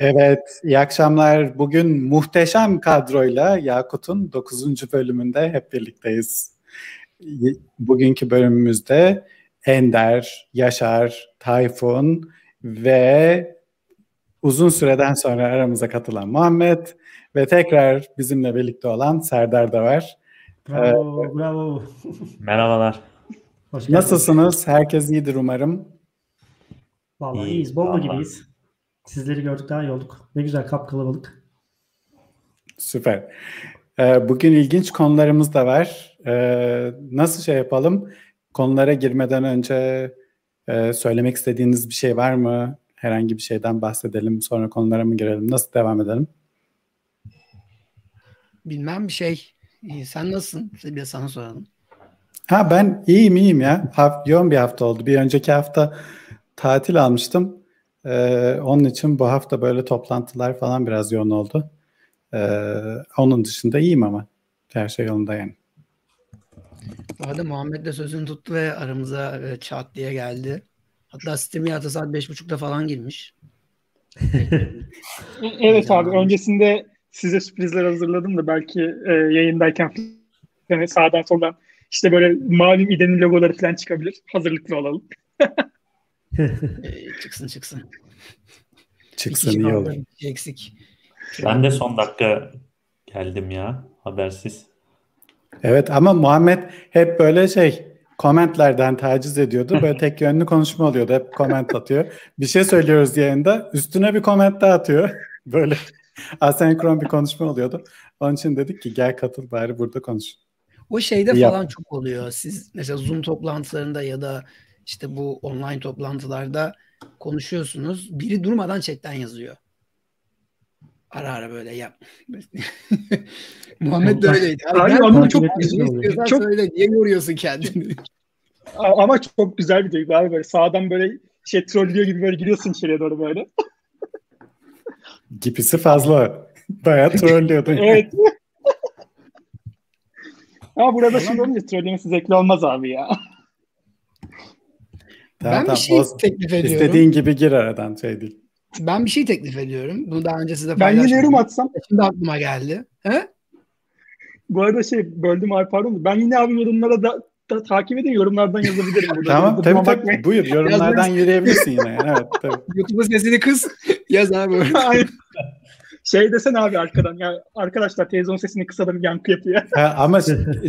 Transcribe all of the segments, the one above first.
Evet, iyi akşamlar. Bugün muhteşem kadroyla Yakut'un 9. bölümünde hep birlikteyiz. Bugünkü bölümümüzde Ender, Yaşar, Tayfun ve uzun süreden sonra aramıza katılan Muhammed ve tekrar bizimle birlikte olan Serdar da var. Bravo, ee, bravo. Merhabalar. Hoş Nasılsınız? Herkes iyidir umarım. Vallahi İyi, iyiyiz. Bomba gibiyiz. Sizleri gördük daha iyi olduk. Ne güzel kap kalabalık. Süper. Ee, bugün ilginç konularımız da var. Ee, nasıl şey yapalım? Konulara girmeden önce e, söylemek istediğiniz bir şey var mı? Herhangi bir şeyden bahsedelim. Sonra konulara mı girelim? Nasıl devam edelim? Bilmem bir şey. İyi, sen nasılsın? Bir sana soralım. Ha ben iyiyim iyiyim ya. Haft, yoğun bir hafta oldu. Bir önceki hafta tatil almıştım. Ee, onun için bu hafta böyle toplantılar falan biraz yoğun oldu. Ee, onun dışında iyiyim ama. Her şey yolunda yani. Bu arada Muhammed de sözünü tuttu ve aramıza e, çat diye geldi. Hatta sistemi yatı saat 5.30'da falan girmiş. evet abi öncesinde size sürprizler hazırladım da belki e, yayındayken yani sağdan soldan işte böyle mavi midenin logoları falan çıkabilir. Hazırlıklı olalım. e, çıksın çıksın. Çıksın iyi olur. Eksik. Ben de son dakika geldim ya habersiz. Evet ama Muhammed hep böyle şey komentlerden taciz ediyordu. Böyle tek yönlü konuşma oluyordu. Hep koment atıyor. Bir şey söylüyoruz yayında. Üstüne bir koment daha atıyor. Böyle asenkron bir konuşma oluyordu. Onun için dedik ki gel katıl bari burada konuş. O şeyde Yap. falan çok oluyor. Siz mesela Zoom toplantılarında ya da işte bu online toplantılarda konuşuyorsunuz. Biri durmadan chatten yazıyor. Ara ara böyle yap. Muhammed de öyleydi. Abi, abi ama çok güzel. Çok söyle niye yoruyorsun kendini? ama çok güzel bir duygu abi böyle sağdan böyle şey trollüyor gibi böyle giriyorsun içeriye doğru böyle. Gipisi fazla. Bayağı trollüyordun. evet. Ama burada şimdi olunca trollemesi zevkli olmaz abi ya. Tamam, ben tamam. bir şey o, teklif ediyorum. İstediğin gibi gir aradan şey değil. Ben bir şey teklif ediyorum. Bunu daha önce size paylaşmadım. Ben yine yorum atsam. Şimdi aklıma geldi. He? Bu arada şey böldüm abi pardon. Ben yine abi yorumlara da, da takip edin yorumlardan yazabilirim. Burada. tamam tabii tabii. Bakmayın. Buyur yorumlardan yürüyebilirsin yine. Evet tabii. YouTube'un sesini kız. Yaz abi. şey desen abi arkadan ya arkadaşlar televizyon sesini kısalım yankı yapıyor. Ha, ama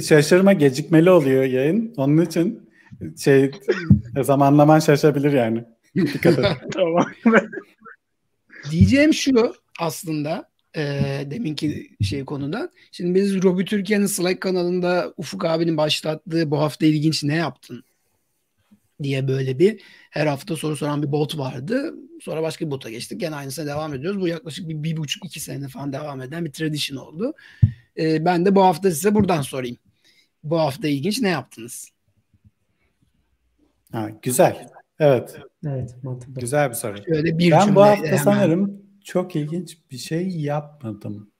şaşırma gecikmeli oluyor yayın. Onun için şey zamanlaman şaşabilir yani. Dikkat et. tamam. Diyeceğim şu aslında e, deminki şey konuda. Şimdi biz Robi Türkiye'nin Slack kanalında Ufuk abinin başlattığı bu hafta ilginç ne yaptın diye böyle bir her hafta soru soran bir bot vardı. Sonra başka bir bota geçtik. Gene aynısına devam ediyoruz. Bu yaklaşık bir, bir buçuk iki sene falan devam eden bir tradition oldu. E, ben de bu hafta size buradan sorayım. Bu hafta ilginç ne yaptınız? Ha, güzel. Evet. Evet, mantıklı. Güzel bir soru. Şöyle bir ben bu hafta hemen... sanırım çok ilginç bir şey yapmadım.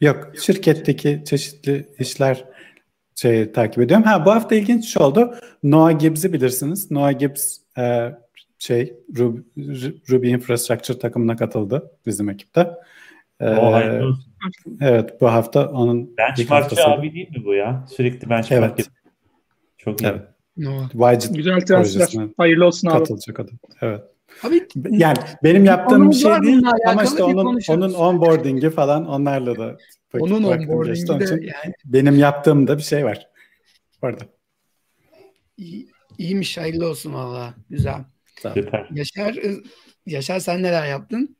Yok, şirketteki çeşitli işler şey takip ediyorum. Ha bu hafta ilginç şey oldu. Noah Gibbs'i bilirsiniz. Noah Gibbs e, şey Ruby, Ruby Infrastructure takımına katıldı bizim ekipte. Ee, oh, evet bu hafta onun Benchmarkçı abi değil mi bu ya? Sürekli benchmark evet. Çok iyi. Evet. Widget Güzel transfer. Hayırlı olsun abi. Katılacak adam. Evet. Abi, yani benim yaptığım bir şey değil ama işte onun onun onboarding'i falan onlarla da onun onboarding'i de yani. Benim yaptığım da bir şey var. Orada. İyi, iyiymiş hayırlı olsun valla. Güzel. Süper. Yaşar, Yaşar sen neler yaptın?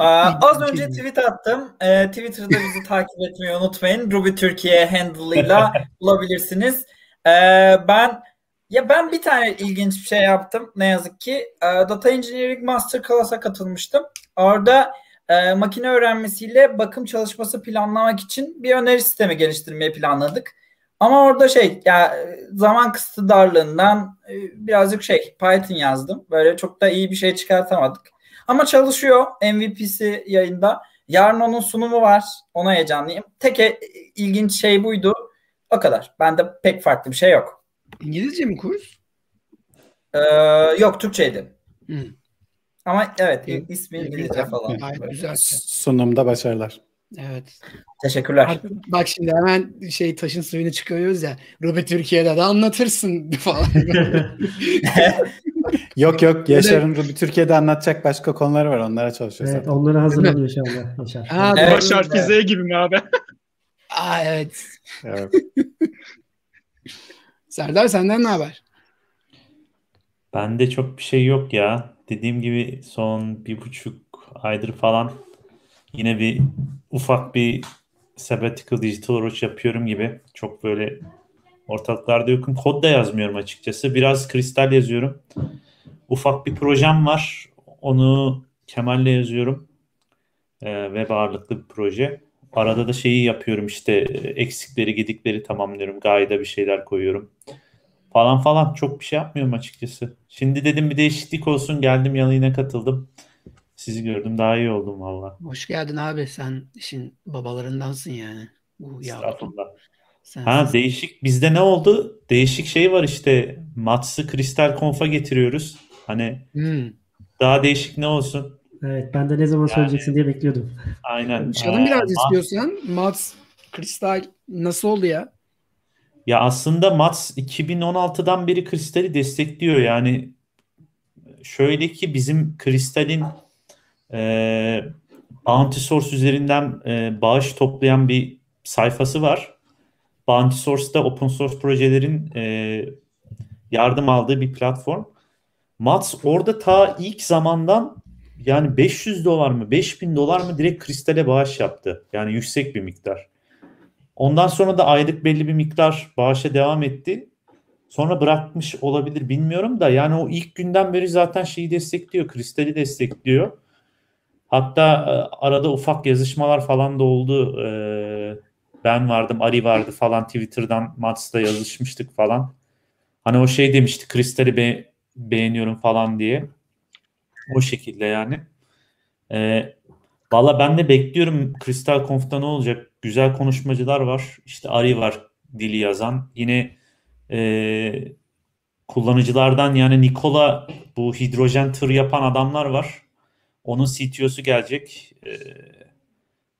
Aa, az önce tweet attım. Ee, Twitter'da bizi takip etmeyi unutmayın. Ruby Türkiye handle'ıyla bulabilirsiniz. Ee, ben ya ben bir tane ilginç bir şey yaptım ne yazık ki. Ee, Data Engineering Master Class'a katılmıştım. Orada e, makine öğrenmesiyle bakım çalışması planlamak için bir öneri sistemi geliştirmeyi planladık. Ama orada şey ya zaman kısıtı darlığından e, birazcık şey Python yazdım. Böyle çok da iyi bir şey çıkartamadık. Ama çalışıyor. MVP'si yayında. Yarın onun sunumu var. Ona heyecanlıyım. Tek e, ilginç şey buydu. O kadar. Bende pek farklı bir şey yok. İngilizce mi kurs? Ee, yok Türkçeydi. Hı. Ama evet ismi İngilizce falan. Gayet güzel. Sunumda başarılar. Evet. Teşekkürler. Artık bak şimdi hemen şey taşın suyunu çıkarıyoruz ya. Ruby Türkiye'de de anlatırsın falan. yok yok Yaşar'ın Ruby Türkiye'de anlatacak başka konuları var. Onlara çalışıyoruz. Evet onları hazırlanıyor inşallah. Yaşar. Ha, evet, Başar gibi mi abi? Aa evet. evet. Serdar senden ne haber? Bende çok bir şey yok ya. Dediğim gibi son bir buçuk aydır falan yine bir ufak bir sabbatical digital oruç yapıyorum gibi. Çok böyle ortalıklarda yokum. Kod da yazmıyorum açıkçası. Biraz kristal yazıyorum. Ufak bir projem var. Onu Kemal'le yazıyorum. Ee, web ağırlıklı bir proje. Arada da şeyi yapıyorum işte eksikleri gedikleri tamamlıyorum. Gayda bir şeyler koyuyorum. Falan falan çok bir şey yapmıyorum açıkçası. Şimdi dedim bir değişiklik olsun geldim yanına katıldım. Sizi gördüm daha iyi oldum valla. Hoş geldin abi sen işin babalarındansın yani. Bu Estağfurullah. Sen ha sen... değişik bizde ne oldu? Değişik şey var işte Mats'ı Kristal Konf'a getiriyoruz. Hani hmm. daha değişik ne olsun? Evet ben de ne zaman yani, söyleyeceksin diye bekliyordum. Aynen. Konuşalım ee, biraz Mats, istiyorsan. Mats Kristal nasıl oldu ya? Ya aslında Mats 2016'dan beri Kristal'i destekliyor. Yani şöyle ki bizim Kristal'in e, Bounty Source üzerinden e, bağış toplayan bir sayfası var. Bounty Source'da open source projelerin e, yardım aldığı bir platform. Mats orada ta ilk zamandan yani 500 dolar mı 5000 dolar mı direkt kristale bağış yaptı. Yani yüksek bir miktar. Ondan sonra da aylık belli bir miktar bağışa devam etti. Sonra bırakmış olabilir bilmiyorum da yani o ilk günden beri zaten şeyi destekliyor. Kristali destekliyor. Hatta e, arada ufak yazışmalar falan da oldu. E, ben vardım, Ari vardı falan Twitter'dan Mats'ta yazışmıştık falan. Hani o şey demişti Kristal'i be beğeniyorum falan diye. O şekilde yani. E, Valla ben de bekliyorum Kristal Conf'ta ne olacak. Güzel konuşmacılar var. İşte Ari var dili yazan. Yine e, kullanıcılardan yani Nikola bu hidrojen tır yapan adamlar var. Onun CTO'su gelecek. E,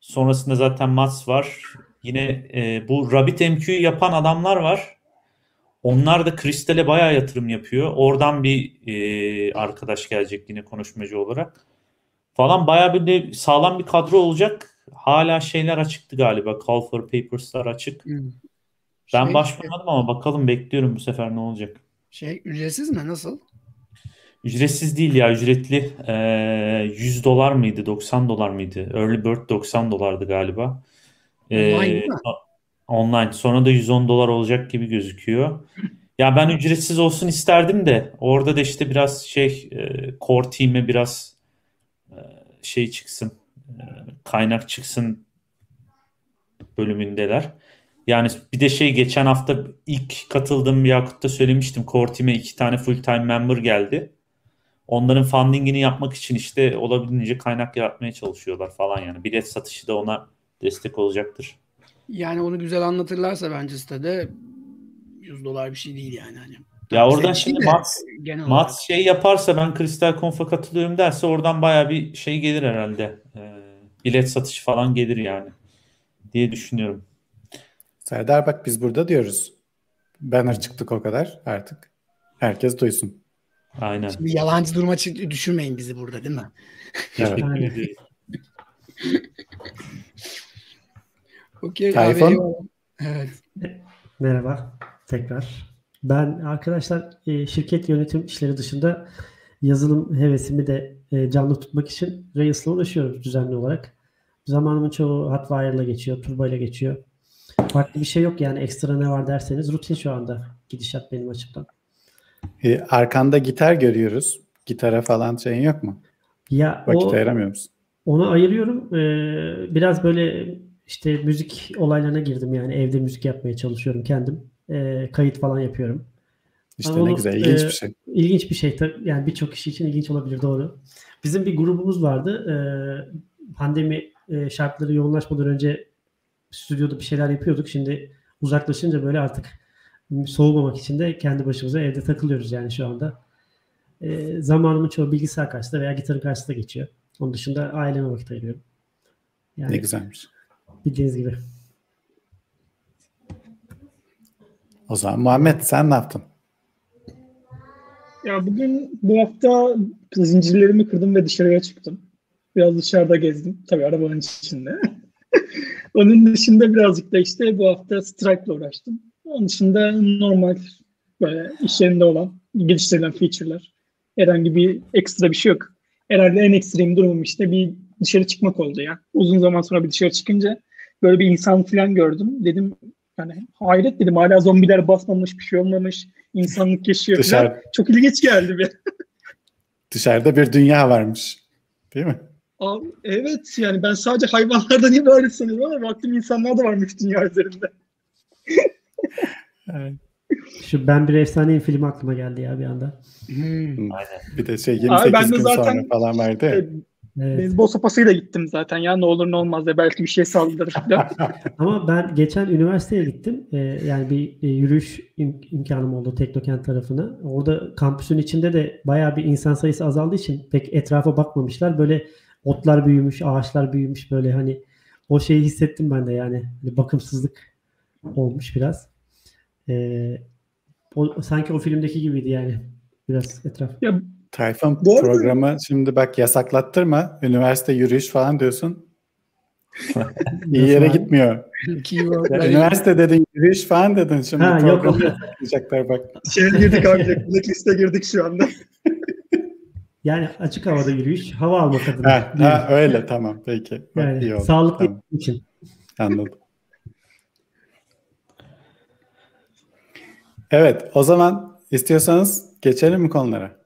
sonrasında zaten Mats var. Yine e, bu Rabbit MQ'yu yapan adamlar var. Onlar da Kristal'e bayağı yatırım yapıyor. Oradan bir e, arkadaş gelecek yine konuşmacı olarak. Falan bayağı bir de sağlam bir kadro olacak. Hala şeyler açıktı galiba. Call for Papers'lar açık. Hmm. Ben şey, başvurmadım ama bakalım bekliyorum bu sefer ne olacak. Şey ücretsiz mi? Nasıl? Ücretsiz değil ya ücretli. Ee, 100 dolar mıydı 90 dolar mıydı? Early Bird 90 dolardı galiba. Ee, online Online. Sonra da 110 dolar olacak gibi gözüküyor. Ya ben ücretsiz olsun isterdim de orada da işte biraz şey e, core team'e biraz e, şey çıksın e, kaynak çıksın bölümündeler. Yani bir de şey geçen hafta ilk katıldığım Yakut'ta söylemiştim. Core Team'e iki tane full time member geldi. Onların fundingini yapmak için işte olabildiğince kaynak yaratmaya çalışıyorlar falan yani. Bilet satışı da ona destek olacaktır. Yani onu güzel anlatırlarsa bence sitede 100 dolar bir şey değil yani. Hani. Ya oradan şimdi Mats, Mats şey yaparsa ben Kristal Conf'a katılıyorum derse oradan baya bir şey gelir herhalde. E, bilet satışı falan gelir yani diye düşünüyorum. Serdar bak biz burada diyoruz. Banner çıktık o kadar artık. Herkes duysun. Aynen. Şimdi yalancı duruma düşürmeyin bizi burada değil mi? Evet. Okey. Tayfun. Evet. Merhaba tekrar. Ben arkadaşlar e, şirket yönetim işleri dışında yazılım hevesimi de e, canlı tutmak için Rails'la uğraşıyorum düzenli olarak. Zamanımın çoğu Hotwire'la geçiyor, Turbo ile geçiyor. Farklı bir şey yok yani ekstra ne var derseniz rutin şu anda gidişat benim açımdan. E, arkanda gitar görüyoruz. Gitara falan şeyin yok mu? Ya Vakit o, ayıramıyor musun? Onu ayırıyorum. Ee, biraz böyle işte müzik olaylarına girdim yani evde müzik yapmaya çalışıyorum kendim. Ee, kayıt falan yapıyorum. İşte Ama ne onu, güzel, ilginç e, bir şey. İlginç bir şey tabii. Yani birçok kişi için ilginç olabilir doğru. Bizim bir grubumuz vardı. Ee, pandemi e, şartları yoğunlaşmadan önce stüdyoda bir şeyler yapıyorduk. Şimdi uzaklaşınca böyle artık soğumamak için de kendi başımıza evde takılıyoruz yani şu anda. e, zamanımın çoğu bilgisayar karşısında veya gitarın karşısında geçiyor. Onun dışında aileme vakit ayırıyorum. Yani, ne güzelmiş. Bildiğiniz gibi. O zaman Muhammed sen ne yaptın? Ya bugün bu hafta zincirlerimi kırdım ve dışarıya çıktım. Biraz dışarıda gezdim. Tabii arabanın içinde. Onun dışında birazcık da işte bu hafta Stripe'la uğraştım. Onun dışında normal böyle iş yerinde olan geliştirilen feature'lar. Herhangi bir ekstra bir şey yok. Herhalde en ekstrem durumum işte bir dışarı çıkmak oldu ya. Uzun zaman sonra bir dışarı çıkınca böyle bir insan falan gördüm. Dedim yani hayret dedim hala zombiler basmamış bir şey olmamış. insanlık yaşıyor Dışarı... falan. Çok ilginç geldi bir. Dışarıda bir dünya varmış. Değil mi? Abi, evet yani ben sadece hayvanlardan ibaret sanıyorum ama baktım insanlar da varmış dünya üzerinde. evet. Şu Ben Bir Efsaneyim film aklıma geldi ya bir anda. Hmm. Aynen. Bir de şey 28 Abi ben de gün zaten, sonra falan vardı ya. Evet. Beyzbol sopasıyla gittim zaten ya ne olur ne olmaz ya belki bir şey saldırır Ama ben geçen üniversiteye gittim. Ee, yani bir e, yürüyüş im- imkanım oldu Teknokent tarafına. Orada kampüsün içinde de bayağı bir insan sayısı azaldığı için pek etrafa bakmamışlar. Böyle otlar büyümüş, ağaçlar büyümüş böyle hani o şeyi hissettim ben de yani. Hani bakımsızlık olmuş biraz. Ee, o, sanki o filmdeki gibiydi yani biraz etraf. Ya Tayfun Bu programı arada... şimdi bak yasaklattırma. Üniversite yürüyüş falan diyorsun. İyi yere gitmiyor. üniversite dedin, yürüyüş falan dedin. Şimdi ha, programı yasaklayacaklar bak. Şey girdik abi, blacklist'e girdik şu anda. Yani açık havada yürüyüş, hava almak adına. Ha, ha, öyle tamam peki. Yani İyi oldu. sağlıklı tamam. için. Anladım. Evet o zaman istiyorsanız geçelim mi konulara?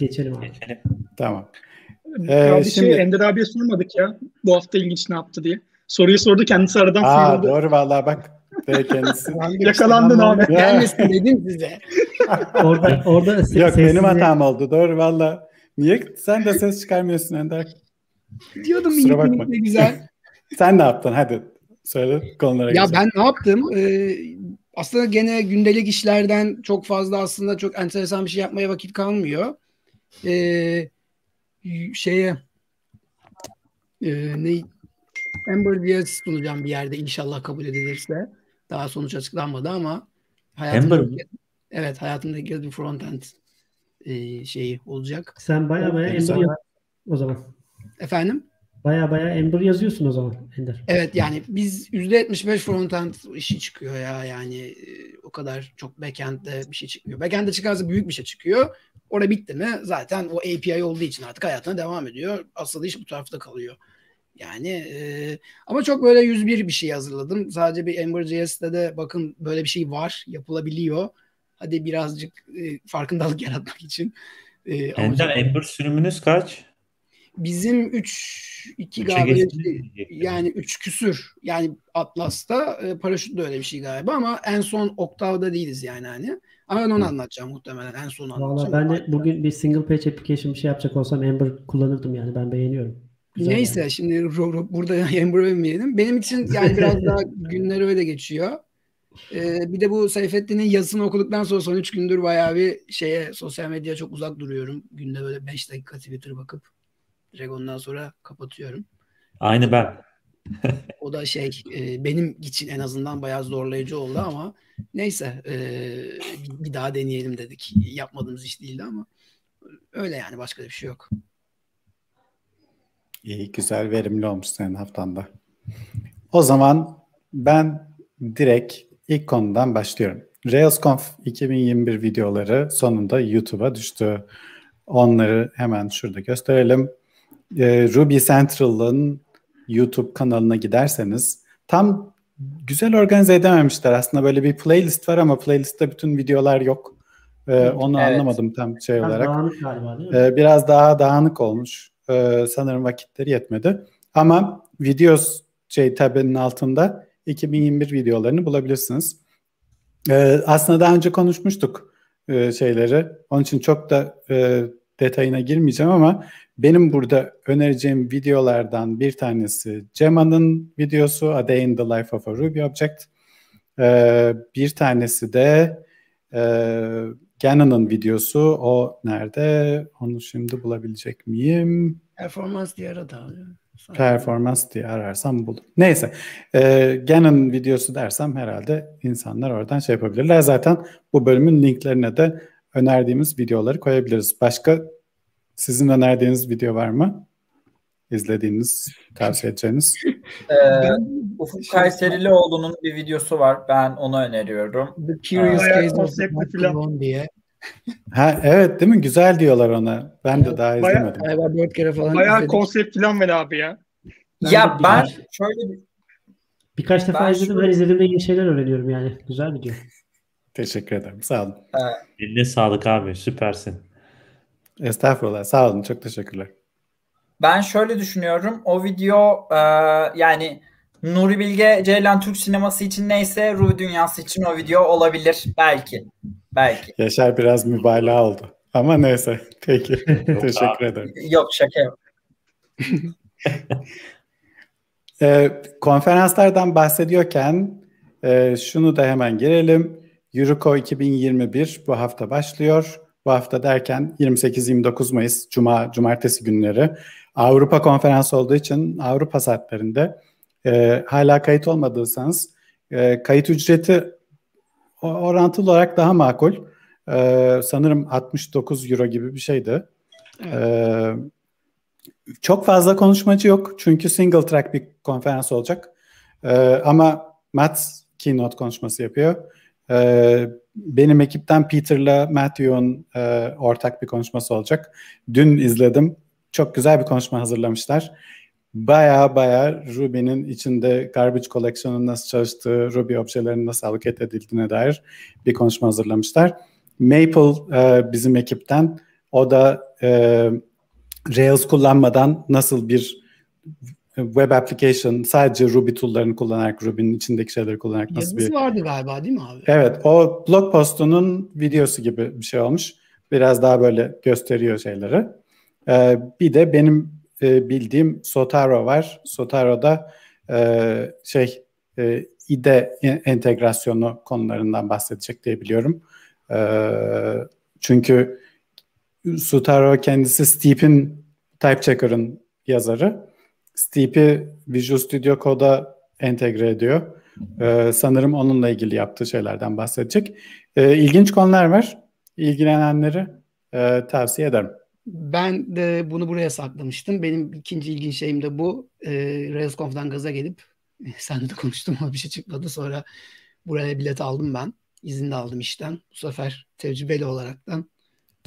Geçelim abi. Geçelim. Tamam. Ee, ya bir şimdi... şey Ender abiye sormadık ya. Bu hafta ilginç ne yaptı diye. Soruyu sordu kendisi aradan Aa, sıyrıldı. Doğru vallahi bak. kendisi. Yakalandın abi. Gelmesin dedim size. orada orada Yok benim hatam oldu. Doğru valla. Niye sen de ses çıkarmıyorsun Ender? Diyordum Kusura bakma. Ne güzel. sen ne yaptın? Hadi söyle konulara Ya geçelim. ben ne yaptım? Ee, aslında gene gündelik işlerden çok fazla aslında çok enteresan bir şey yapmaya vakit kalmıyor e, şeye e, ne Amber Diaz sunacağım bir yerde inşallah kabul edilirse. Daha sonuç açıklanmadı ama hayatımda Amber mi? Evet hayatımda ilk kez bir frontend e, şeyi olacak. Sen baya baya Ember yaz o zaman. Efendim? Baya baya Ember yazıyorsun o zaman Ender. Evet yani biz %75 frontend işi çıkıyor ya yani e, o kadar çok backend'de bir şey çıkmıyor. Backend'de çıkarsa büyük bir şey çıkıyor. Orada bitti mi zaten o API olduğu için artık hayatına devam ediyor. Asıl iş bu tarafta kalıyor. Yani e, ama çok böyle 101 bir şey hazırladım. Sadece bir Ember.js'te de bakın böyle bir şey var, yapılabiliyor. Hadi birazcık e, farkındalık yaratmak için. E, Ender Ember sürümünüz kaç? Bizim 3 2 galiba yani 3 küsür. Yani Atlas'ta e, paraşütle öyle bir şey galiba ama en son Octave'da değiliz yani hani. Ama ben onu anlatacağım muhtemelen. En son anlatacağım. Valla ben de bugün bir single page application bir şey yapacak olsam Ember kullanırdım yani. Ben beğeniyorum. Güzel Neyse yani. şimdi burada Ember övmeyelim. Benim için yani biraz daha günler öyle geçiyor. Ee, bir de bu Seyfettin'in yazısını okuduktan sonra son 3 gündür bayağı bir şeye sosyal medyaya çok uzak duruyorum. Günde böyle 5 dakika Twitter bakıp direkt ondan sonra kapatıyorum. Aynı ben. o da şey e, benim için en azından bayağı zorlayıcı oldu ama neyse e, bir daha deneyelim dedik. Yapmadığımız iş değildi ama öyle yani başka bir şey yok. İyi güzel verimli olmuş senin haftanda. O zaman ben direkt ilk konudan başlıyorum. RailsConf 2021 videoları sonunda YouTube'a düştü. Onları hemen şurada gösterelim. Ee, Ruby Central'ın YouTube kanalına giderseniz tam güzel organize edememişler. Aslında böyle bir playlist var ama playlistte bütün videolar yok. Ee, onu evet. anlamadım tam şey olarak. Dağınık galiba değil mi? Ee, biraz daha dağınık olmuş. Ee, sanırım vakitleri yetmedi. Ama videos şey tabinin altında 2021 videolarını bulabilirsiniz. Ee, aslında daha önce konuşmuştuk e, şeyleri. Onun için çok da e, detayına girmeyeceğim ama benim burada önereceğim videolardan bir tanesi Cemma'nın videosu A Day in the Life of a Ruby Object. Ee, bir tanesi de e, Ganon'ın videosu. O nerede? Onu şimdi bulabilecek miyim? Performans diye aradı abi. Performans diye ararsam bulurum. Neyse. E, Ganon videosu dersem herhalde insanlar oradan şey yapabilirler. Zaten bu bölümün linklerine de önerdiğimiz videoları koyabiliriz. Başka sizin önerdiğiniz video var mı? İzlediğiniz, tavsiye edeceğiniz. Ee, Ufuk Kayserilioğlu'nun bir videosu var. Ben onu öneriyorum. The Curious Case of. Pokemon diye. Ha evet değil mi? Güzel diyorlar ona. Ben de daha Bayağı- izlemedim. Galiba dört kere falan Bayağı izledik. konsept falan ver abi ya. Ben ya ben şöyle bir Birkaç defa Ben izledim. şu- Her izlediğimde yeni şeyler öğreniyorum yani. Güzel video. Teşekkür ederim. Sağ olun. Eline sağlık abi süpersin. Estağfurullah. Sağ olun. Çok teşekkürler. Ben şöyle düşünüyorum. O video e, yani Nuri Bilge Ceylan Türk sineması için neyse Ruhi dünyası için o video olabilir. Belki. Belki. Yaşar biraz mübalağa oldu. Ama neyse. Peki. Teşekkür ederim. Yok şaka yok. Ee, konferanslardan bahsediyorken e, şunu da hemen girelim. Euroco 2021 bu hafta başlıyor. Bu hafta derken 28-29 Mayıs Cuma, Cumartesi günleri Avrupa konferansı olduğu için Avrupa saatlerinde e, hala kayıt olmadıysanız e, kayıt ücreti orantılı olarak daha makul. E, sanırım 69 euro gibi bir şeydi. E, çok fazla konuşmacı yok çünkü single track bir konferans olacak. E, ama Matt keynote konuşması yapıyor. E, benim ekipten Peter'la Matthew'un e, ortak bir konuşması olacak. Dün izledim. Çok güzel bir konuşma hazırlamışlar. Baya baya Ruby'nin içinde garbage collection'ın nasıl çalıştığı, Ruby objelerinin nasıl allocate edildiğine dair bir konuşma hazırlamışlar. Maple e, bizim ekipten o da e, Rails kullanmadan nasıl bir web application sadece Ruby tool'larını kullanarak, Ruby'nin içindeki şeyleri kullanarak nasıl bir Yazısı vardı galiba değil mi abi? Evet, o blog postunun videosu gibi bir şey olmuş. Biraz daha böyle gösteriyor şeyleri. Ee, bir de benim e, bildiğim Sotaro var. Sotaro'da e, şey e, IDE entegrasyonu konularından bahsedecek diye biliyorum. E, çünkü Sotaro kendisi Steep'in Type Checker'ın yazarı. Steep'i Visual Studio Code'a entegre ediyor. Ee, sanırım onunla ilgili yaptığı şeylerden bahsedecek. Ee, ilginç konular var. İlgilenenleri e, tavsiye ederim. Ben de bunu buraya saklamıştım. Benim ikinci ilginç şeyim de bu. E, Railsconf'dan gaza gelip sen de konuştum ama bir şey çıkmadı. Sonra buraya bilet aldım ben. İzin de aldım işten. Bu sefer tecrübeli olaraktan.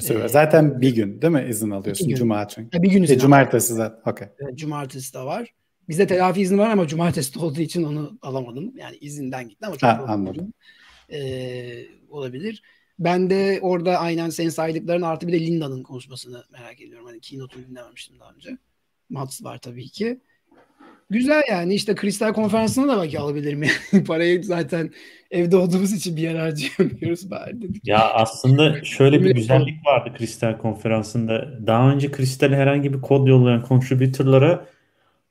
Süper. Ee, Zaten bir gün değil mi izin alıyorsun? gün. Cuma çünkü. Ha, bir gün izin E, cumartesi zaten. Aldım. Cumartesi de var. Bizde telafi izni var ama cumartesi olduğu için onu alamadım. Yani izinden gitti ama çok Ha, anladım. Ee, olabilir. Ben de orada aynen senin saydıkların artı bir de Linda'nın konuşmasını merak ediyorum. Hani keynote'unu dinlememiştim daha önce. Mats var tabii ki. Güzel yani işte kristal konferansına da belki alabilirim. Yani. Parayı zaten evde olduğumuz için bir yer harcayamıyoruz bari dedik. Ya aslında şöyle bir güzellik vardı Kristal konferansında. Daha önce Kristal herhangi bir kod yollayan contributor'lara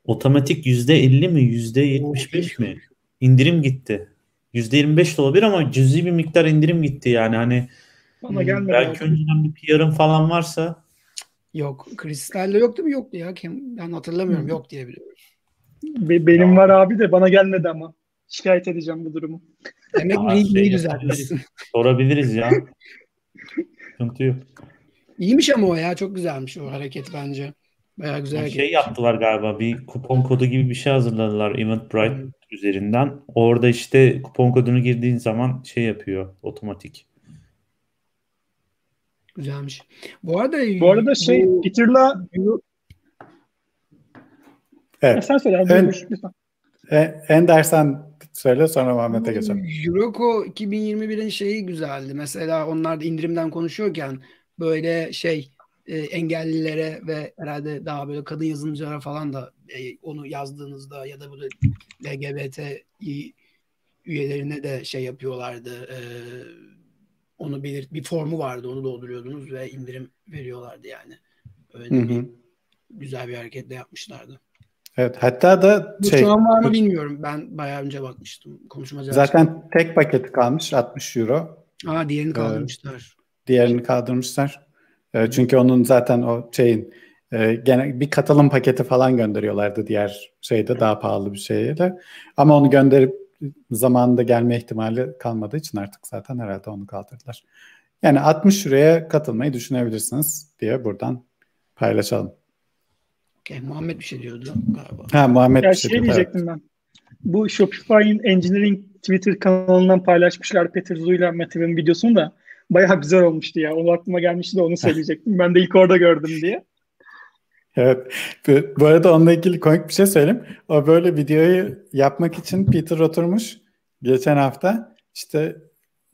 otomatik %50 mi %75 mi indirim gitti. %25 de olabilir ama cüzi bir miktar indirim gitti yani hani Bana Hmm, gelmedi. belki abi. önceden bir PR'ın falan varsa Yok. Kristal'de yok değil mi? Yoktu ya. Kim? Ben hatırlamıyorum. Yok diye biliyorum. Be- benim var abi de bana gelmedi ama. Şikayet edeceğim bu durumu. Demek Aa, neyi, şey neyi düzeltmişsin. sorabiliriz ya. Sıkıntı yok. İyiymiş ama o ya. Çok güzelmiş o hareket bence. Bayağı güzel Bir hareket. şey yaptılar galiba. Bir kupon kodu gibi bir şey hazırladılar Eventbrite Hı. üzerinden. Orada işte kupon kodunu girdiğin zaman şey yapıyor otomatik. Güzelmiş. Bu arada Bu arada şey bu- Peter'la Evet. sen söyle abi. Lütfen. E, Ender sen söyle sonra Muhammed'e geçelim. Euroco 2021'in şeyi güzeldi. Mesela onlar da indirimden konuşuyorken böyle şey e, engellilere ve herhalde daha böyle kadın yazılımcılara falan da e, onu yazdığınızda ya da bu da LGBT üyelerine de şey yapıyorlardı. e, onu belirt bir formu vardı. Onu dolduruyordunuz ve indirim veriyorlardı yani. Öyle Hı bir hı. güzel bir hareket de yapmışlardı. Evet. Hatta da Bu şey şu an var mı bilmiyorum. Ben bayağı önce bakmıştım. Konuşmacı zaten tek paketi kalmış 60 euro. Aa diğerini Evet. kaldırmışlar. Diğerini kaldırmışlar. E, çünkü onun zaten o şeyin e, gene bir katılım paketi falan gönderiyorlardı diğer şeyde daha pahalı bir şeyle. Ama onu gönderip zamanında gelme ihtimali kalmadığı için artık zaten herhalde onu kaldırdılar. Yani 60 liraya katılmayı düşünebilirsiniz diye buradan paylaşalım. Okay, Muhammed bir şey diyordu galiba. Ha Muhammed Ya bir şey, şey diyecektim ben. Bu Shopify'in Engineering Twitter kanalından paylaşmışlar Peter Zu'yla Matthew'in videosunu da bayağı güzel olmuştu ya. O aklıma gelmişti de onu söyleyecektim. ben de ilk orada gördüm diye. Evet. Bu- Bu arada onunla ilgili komik bir şey söyleyeyim. O böyle videoyu yapmak için Peter oturmuş geçen hafta işte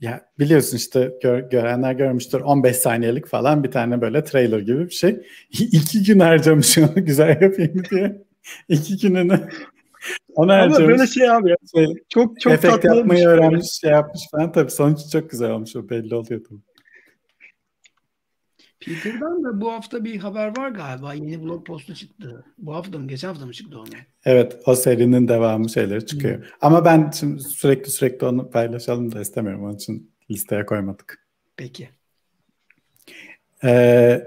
ya biliyorsun işte gör- görenler görmüştür 15 saniyelik falan bir tane böyle trailer gibi bir şey. İki gün harcamış onu güzel yapayım diye. İki gününü ona Ama harcamış. böyle şey abi ya. Şey, Çok çok efekt tatlı yapmayı olmuş. öğrenmiş şey yapmış falan tabii sonuç çok güzel olmuş o belli oluyor tabii. Peter'dan da bu hafta bir haber var galiba. Yeni blog postu çıktı. Bu hafta mı? Geçen hafta mı çıktı onun? Evet o serinin devamı şeyleri çıkıyor. Ama ben şimdi sürekli sürekli onu paylaşalım da istemiyorum. Onun için listeye koymadık. Peki. Ee,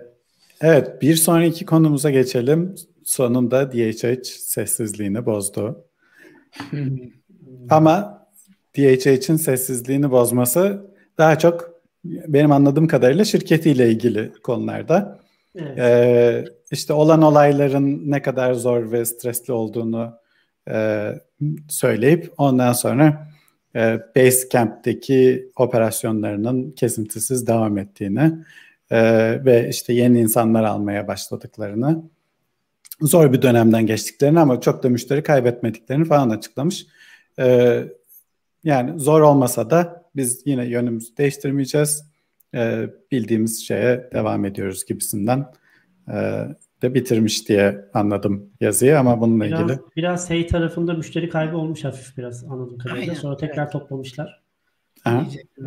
evet bir sonraki konumuza geçelim. Sonunda DHH sessizliğini bozdu. Ama DHH'in sessizliğini bozması daha çok benim anladığım kadarıyla şirketiyle ilgili konularda. Evet. Ee, işte olan olayların ne kadar zor ve stresli olduğunu e, söyleyip ondan sonra e, Basecamp'teki operasyonlarının kesintisiz devam ettiğini e, ve işte yeni insanlar almaya başladıklarını zor bir dönemden geçtiklerini ama çok da müşteri kaybetmediklerini falan açıklamış. E, yani zor olmasa da biz yine yönümüzü değiştirmeyeceğiz. E, bildiğimiz şeye devam ediyoruz gibisinden e, de bitirmiş diye anladım yazıyı ama bununla Biraz, ilgili. biraz hey tarafında müşteri kaybı olmuş hafif biraz anladığım kadarıyla. Aynen, Sonra tekrar evet. toplamışlar. Aha.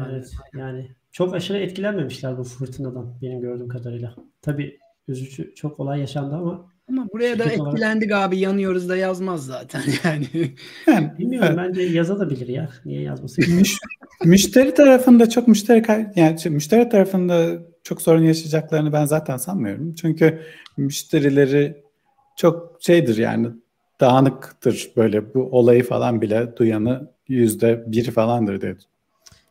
Evet yani çok aşırı etkilenmemişler bu fırtınadan benim gördüğüm kadarıyla. Tabii üzücü çok olay yaşandı ama Ama buraya da olarak- etkilendik abi yanıyoruz da yazmaz zaten yani. Yani, bilmiyorum bence yazabilir ya. Niye yazması? Müş- müşteri tarafında çok müşteri yani müşteri tarafında çok sorun yaşayacaklarını ben zaten sanmıyorum. Çünkü müşterileri çok şeydir yani dağınıktır böyle bu olayı falan bile duyanı yüzde bir falandır diye.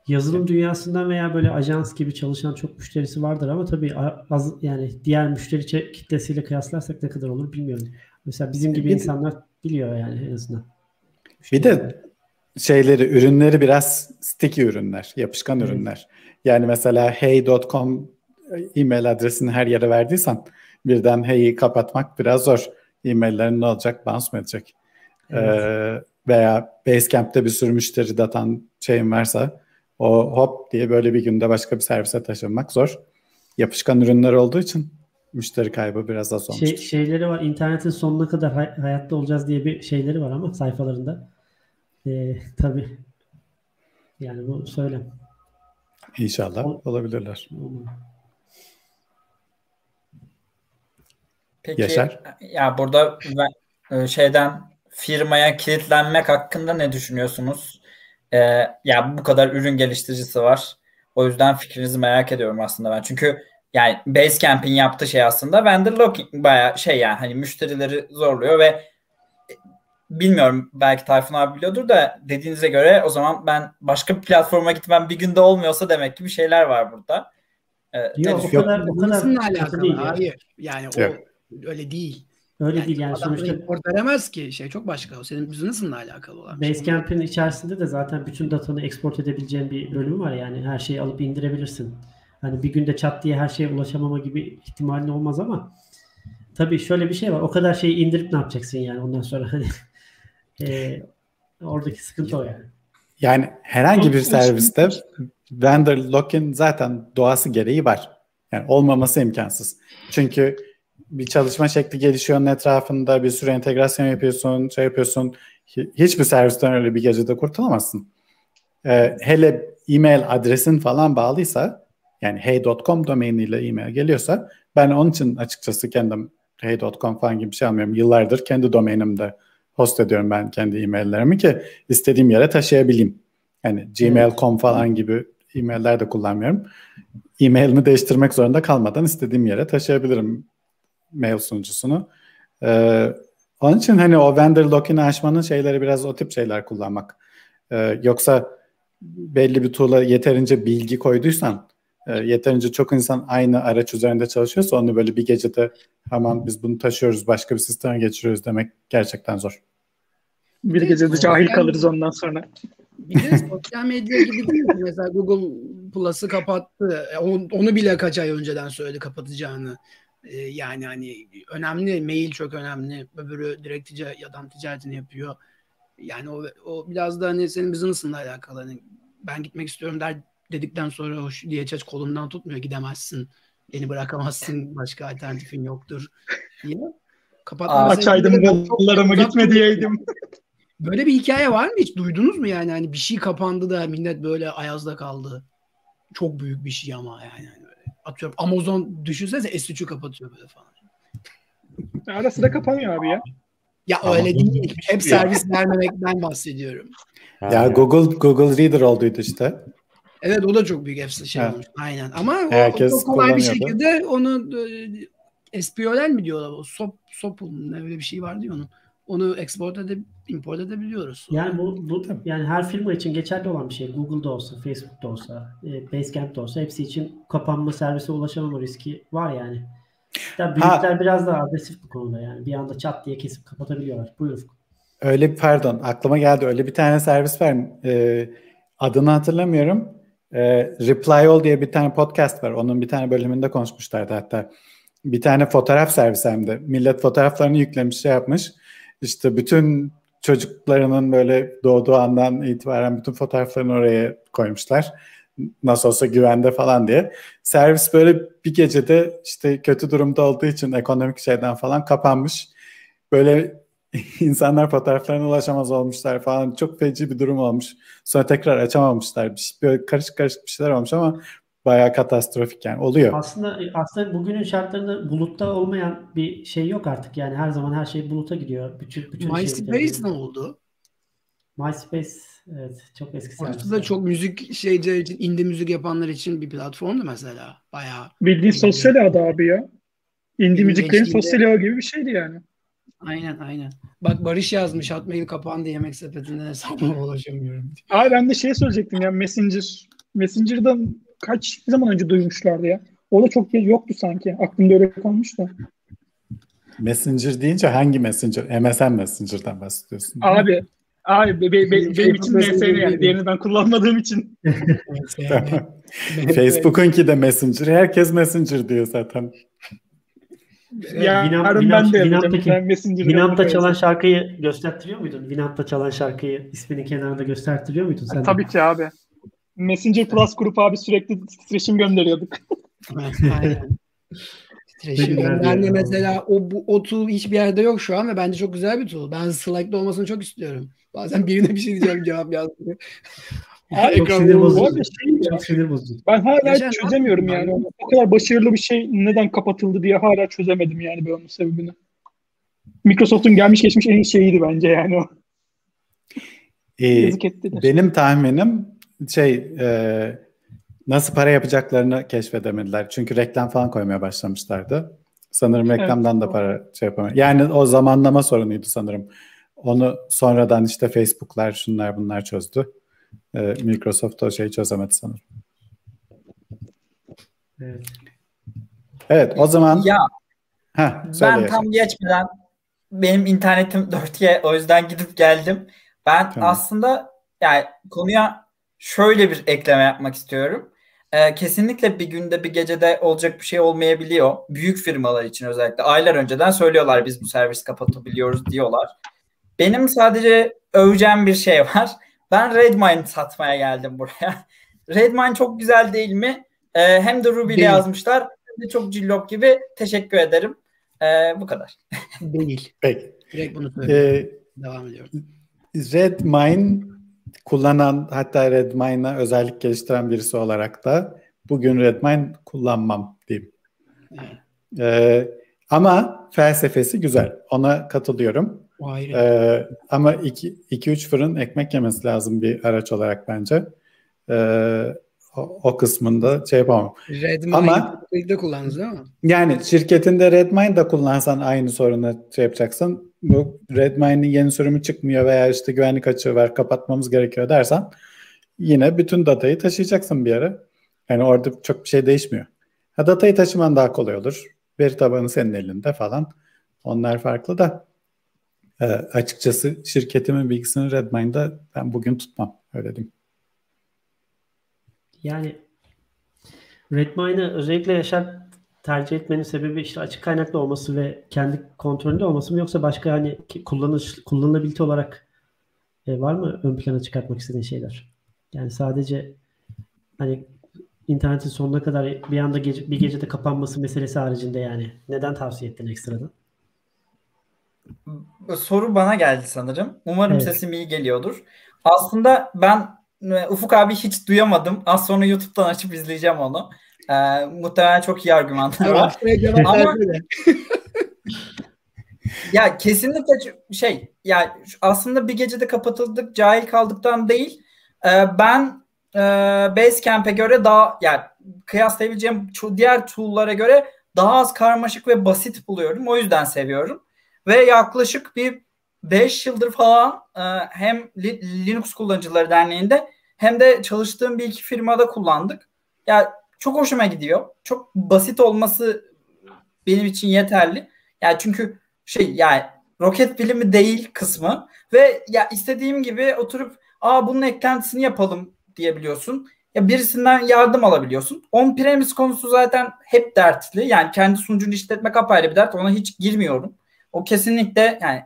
Yazılım dünyasından veya böyle ajans gibi çalışan çok müşterisi vardır ama tabii az yani diğer müşteri kitlesiyle kıyaslarsak ne kadar olur bilmiyorum. Mesela bizim gibi Bir insanlar biliyor yani en azından. Bir de şeyleri, ürünleri biraz sticky ürünler, yapışkan Evet. ürünler. Yani mesela hey.com e-mail adresini her yere verdiysen birden hey'i kapatmak biraz zor. E-maillerin ne olacak? Bounce mu edecek? Evet. Ee, veya Basecamp'te bir sürü müşteri datan şeyin varsa o hop diye böyle bir günde başka bir servise taşınmak zor. Yapışkan ürünler olduğu için müşteri kaybı biraz az olmuştur. şey, şeyleri var. internetin sonuna kadar hay- hayatta olacağız diye bir şeyleri var ama sayfalarında. Ee, tabii. Yani bu söylem. İnşallah Ol- olabilirler. Peki Yaşar? ya burada ben, e, şeyden firmaya kilitlenmek hakkında ne düşünüyorsunuz? Ee, ya bu kadar ürün geliştiricisi var. O yüzden fikrinizi merak ediyorum aslında ben. Çünkü yani Basecamp'in yaptığı şey aslında vendor locking bayağı şey yani hani müşterileri zorluyor ve e, bilmiyorum belki Tayfun abi biliyordur da dediğinize göre o zaman ben başka bir platforma gitmem bir günde olmuyorsa demek ki bir şeyler var burada. Ee, Yok, o kadar o kadar Nasıl kötü alakalı? değil ya. Hayır. Yani Yok. o öyle değil. Öyle değil yani sonuçta import veremez ki. Şey çok başka. O senin business'ınla alakalı olan. bir şey. Basecamp'in içerisinde de zaten bütün datanı export edebileceğin bir bölüm var yani her şeyi alıp indirebilirsin. Hani bir günde çat diye her şeye ulaşamama gibi ihtimalin olmaz ama tabii şöyle bir şey var. O kadar şeyi indirip ne yapacaksın yani ondan sonra hani e, oradaki sıkıntı o yani. Yani herhangi bir serviste vendor lock-in zaten doğası gereği var. Yani olmaması imkansız. Çünkü bir çalışma şekli gelişiyor onun etrafında bir sürü entegrasyon yapıyorsun, şey yapıyorsun. Hi- Hiçbir servisten öyle bir gecede kurtulamazsın. Ee, hele e-mail adresin falan bağlıysa yani hey.com domainiyle e-mail geliyorsa ben onun için açıkçası kendim hey.com falan gibi bir şey almıyorum. Yıllardır kendi domainimde host ediyorum ben kendi e-maillerimi ki istediğim yere taşıyabileyim. Yani gmail.com falan gibi e-mailler de kullanmıyorum. E-mailimi değiştirmek zorunda kalmadan istediğim yere taşıyabilirim mail sunucusunu. Ee, onun için hani o vendor lock-in'i açmanın şeyleri biraz o tip şeyler kullanmak. Ee, yoksa belli bir tool'a yeterince bilgi koyduysan e, yeterince çok insan aynı araç üzerinde çalışıyorsa onu böyle bir gecede hemen biz bunu taşıyoruz başka bir sisteme geçiriyoruz demek gerçekten zor. Bir gecede cahil kalırız ondan sonra. Bir de sosyal medya gibi değil mi? Mesela Google Plus'ı kapattı. Onu, onu bile kaç ay önceden söyledi kapatacağını. Yani hani önemli. Mail çok önemli. Öbürü direkt tica- adam ticaretini yapıyor. Yani o, o biraz da hani senin business'ınla alakalı. Hani ben gitmek istiyorum der dedikten sonra o DHH kolundan tutmuyor. Gidemezsin. Beni bırakamazsın. Başka alternatifin yoktur diye. Kapatma Açaydım kollarımı gitme diyeydim. Böyle bir hikaye var mı hiç? Duydunuz mu yani? Hani bir şey kapandı da millet böyle ayazda kaldı. Çok büyük bir şey ama yani. Atıyorum Amazon düşünsene S3'ü kapatıyor böyle falan. Ara sıra kapanıyor abi ya. Ya Amazon öyle değil. Hep servis vermemekten bahsediyorum. Ya Google Google Reader olduydu işte. Evet o da çok büyük efsane şey Evet. olmuş. Aynen. Ama o- Herkes o çok kolay bir şekilde onu e, SPOL mi diyorlar? O SOP, SOP'un ne öyle bir şey vardı ya onun. Onu export edip import edebiliyoruz. Yani bu, bu yani her firma için geçerli olan bir şey. Google'da olsa, Facebook'ta olsa, e, Basecamp'ta olsa hepsi için kapanma servise ulaşamama riski var yani. Ya büyükler biraz daha agresif bu konuda yani. Bir anda çat diye kesip kapatabiliyorlar. Buyur Ufuk. Öyle bir pardon aklıma geldi öyle bir tane servis var. Ee, adını hatırlamıyorum. Ee, Reply All diye bir tane podcast var. Onun bir tane bölümünde konuşmuşlardı hatta. Bir tane fotoğraf servisi hem de. Millet fotoğraflarını yüklemiş şey yapmış. İşte bütün çocuklarının böyle doğduğu andan itibaren bütün fotoğraflarını oraya koymuşlar. Nasıl olsa güvende falan diye. Servis böyle bir gecede işte kötü durumda olduğu için ekonomik şeyden falan kapanmış. Böyle insanlar fotoğraflarına ulaşamaz olmuşlar falan. Çok feci bir durum olmuş. Sonra tekrar açamamışlar. Bir şey- Böyle karışık karışık bir şeyler olmuş ama bayağı katastrofik yani. Oluyor. Aslında aslında bugünün şartlarında bulutta olmayan bir şey yok artık. Yani her zaman her şey buluta gidiyor. Bütün bütün MySpace şeyler- ne oldu? MySpace evet çok eski. Aslında çok müzik şeyciler için, indie müzik yapanlar için bir platformdu mesela. Bayağı. Bildiğin sosyal ağda abi ya. Indie Benim müziklerin sosyal ağı gibi bir şeydi yani. Aynen aynen. Bak Barış yazmış Hotmail kapandı yemek sepetinden hesabıma ulaşamıyorum. Abi ben de şey söyleyecektim ya Messenger. Messenger'dan kaç zaman önce duymuşlardı ya. O da çok yoktu sanki. Aklımda öyle kalmış da. Messenger deyince hangi Messenger? MSN Messenger'dan bahsediyorsun. Abi Abi be, be- be- benim için MSN yani. Diğerini ben kullanmadığım için. Facebook'unki de Messenger. Herkes Messenger diyor zaten. Ya Winamp- yarın ben de Messenger'ı Winamp'ta çalan şarkıyı göstertiriyor muydun? Winamp'ta çalan şarkıyı isminin kenarında göstertiriyor muydun sen? Tabii ki abi. Messenger Plus grup abi sürekli titreşim gönderiyorduk. Aynen. Titreşim de yani. mesela o, bu, o tool hiçbir yerde yok şu an ve bence çok güzel bir tool. Ben Slack'ta olmasını çok istiyorum. Bazen birine bir şey diyeceğim cevap yazmıyor. Abi, Çok Ekran sinir bu bozucu. şey Çok sinir bozucu. ben hala Geçen çözemiyorum yani. yaptın? O kadar başarılı bir şey neden kapatıldı diye hala çözemedim yani ben onun sebebini. Microsoft'un gelmiş geçmiş en iyi şeyiydi bence yani o. Ee, Yazık ettiler. benim tahminim şey e, nasıl para yapacaklarını keşfedemediler. Çünkü reklam falan koymaya başlamışlardı. Sanırım reklamdan da para şey yapamıyor. Yani o zamanlama sorunuydu sanırım. Onu sonradan işte Facebook'lar şunlar bunlar çözdü. Ee, Microsoft o şeyi çözemedi sanırım. Evet. Evet o zaman Ya Heh, ben tam geçmeden benim internetim 4G o yüzden gidip geldim. Ben Tamam. aslında yani konuya şöyle bir ekleme yapmak istiyorum. Ee, kesinlikle bir günde bir gecede olacak bir şey olmayabiliyor. Büyük firmalar için özellikle aylar önceden söylüyorlar biz bu servis kapatabiliyoruz diyorlar. Benim sadece öveceğim bir şey var. Ben Redmine satmaya geldim buraya. Redmine çok güzel değil mi? Ee, hem de Ruby ile yazmışlar hem de çok cillop gibi. Teşekkür ederim. Ee, bu kadar. Değil. Peki. Direkt bunu söylüyorum. Ee, Devam ediyorum. Redmine kullanan hatta Redmine'a özellik geliştiren birisi olarak da bugün Redmine kullanmam diyeyim. Ee, ama felsefesi güzel. Ona katılıyorum. Ee, ama 2-3 fırın ekmek yemesi lazım bir araç olarak bence. Ee, o, o kısmında şey yapamam. Redmine Ama- de kullandınız değil mi? Yani şirketinde Redmine de kullansan aynı sorunu şey yapacaksın. Bu Redmine'in yeni sürümü çıkmıyor veya işte güvenlik açığı var kapatmamız gerekiyor dersen yine bütün datayı taşıyacaksın bir yere. Yani orada çok bir şey değişmiyor. Ha, datayı taşıman daha kolay olur. Veri tabanı senin elinde falan. Onlar farklı da e, açıkçası şirketimin bilgisini Redmine'da ben bugün tutmam. Öyle diyeyim. Yani Redmine'ı özellikle Yaşar tercih etmenin sebebi işte açık kaynaklı olması ve kendi kontrolünde olması mı yoksa başka hani kullanış kullanılabilite olarak e, var mı ön plana çıkartmak istediğin şeyler? Yani sadece hani internetin sonuna kadar bir anda gece, bir gecede kapanması meselesi haricinde yani neden tavsiye ettin ekstradan? Soru bana geldi sanırım. Umarım Evet. sesim iyi geliyordur. Aslında ben e, Ufuk abi hiç duyamadım. Az sonra YouTube'dan açıp izleyeceğim onu. Ee, muhtemelen çok iyi argümanlar var. Ama-. Ya kesinlikle şey ya aslında bir gecede kapatıldık cahil kaldıktan değil. Ee, ben e, Basecamp'e göre daha yani kıyaslayabileceğim diğer tool'lara göre daha az karmaşık ve basit buluyorum. O yüzden seviyorum. Ve yaklaşık bir 5 yıldır falan e, hem Li- Linux Kullanıcıları Derneği'nde hem de çalıştığım bir iki firmada kullandık. Ya çok hoşuma gidiyor. Çok basit olması benim için yeterli. Yani çünkü şey yani roket bilimi değil kısmı ve ya istediğim gibi oturup aa bunun eklentisini yapalım diyebiliyorsun. Ya birisinden yardım alabiliyorsun. On-premise konusu zaten hep dertli. Yani kendi sunucunu işletmek apayrı bir dert. Ona hiç girmiyorum. O kesinlikle yani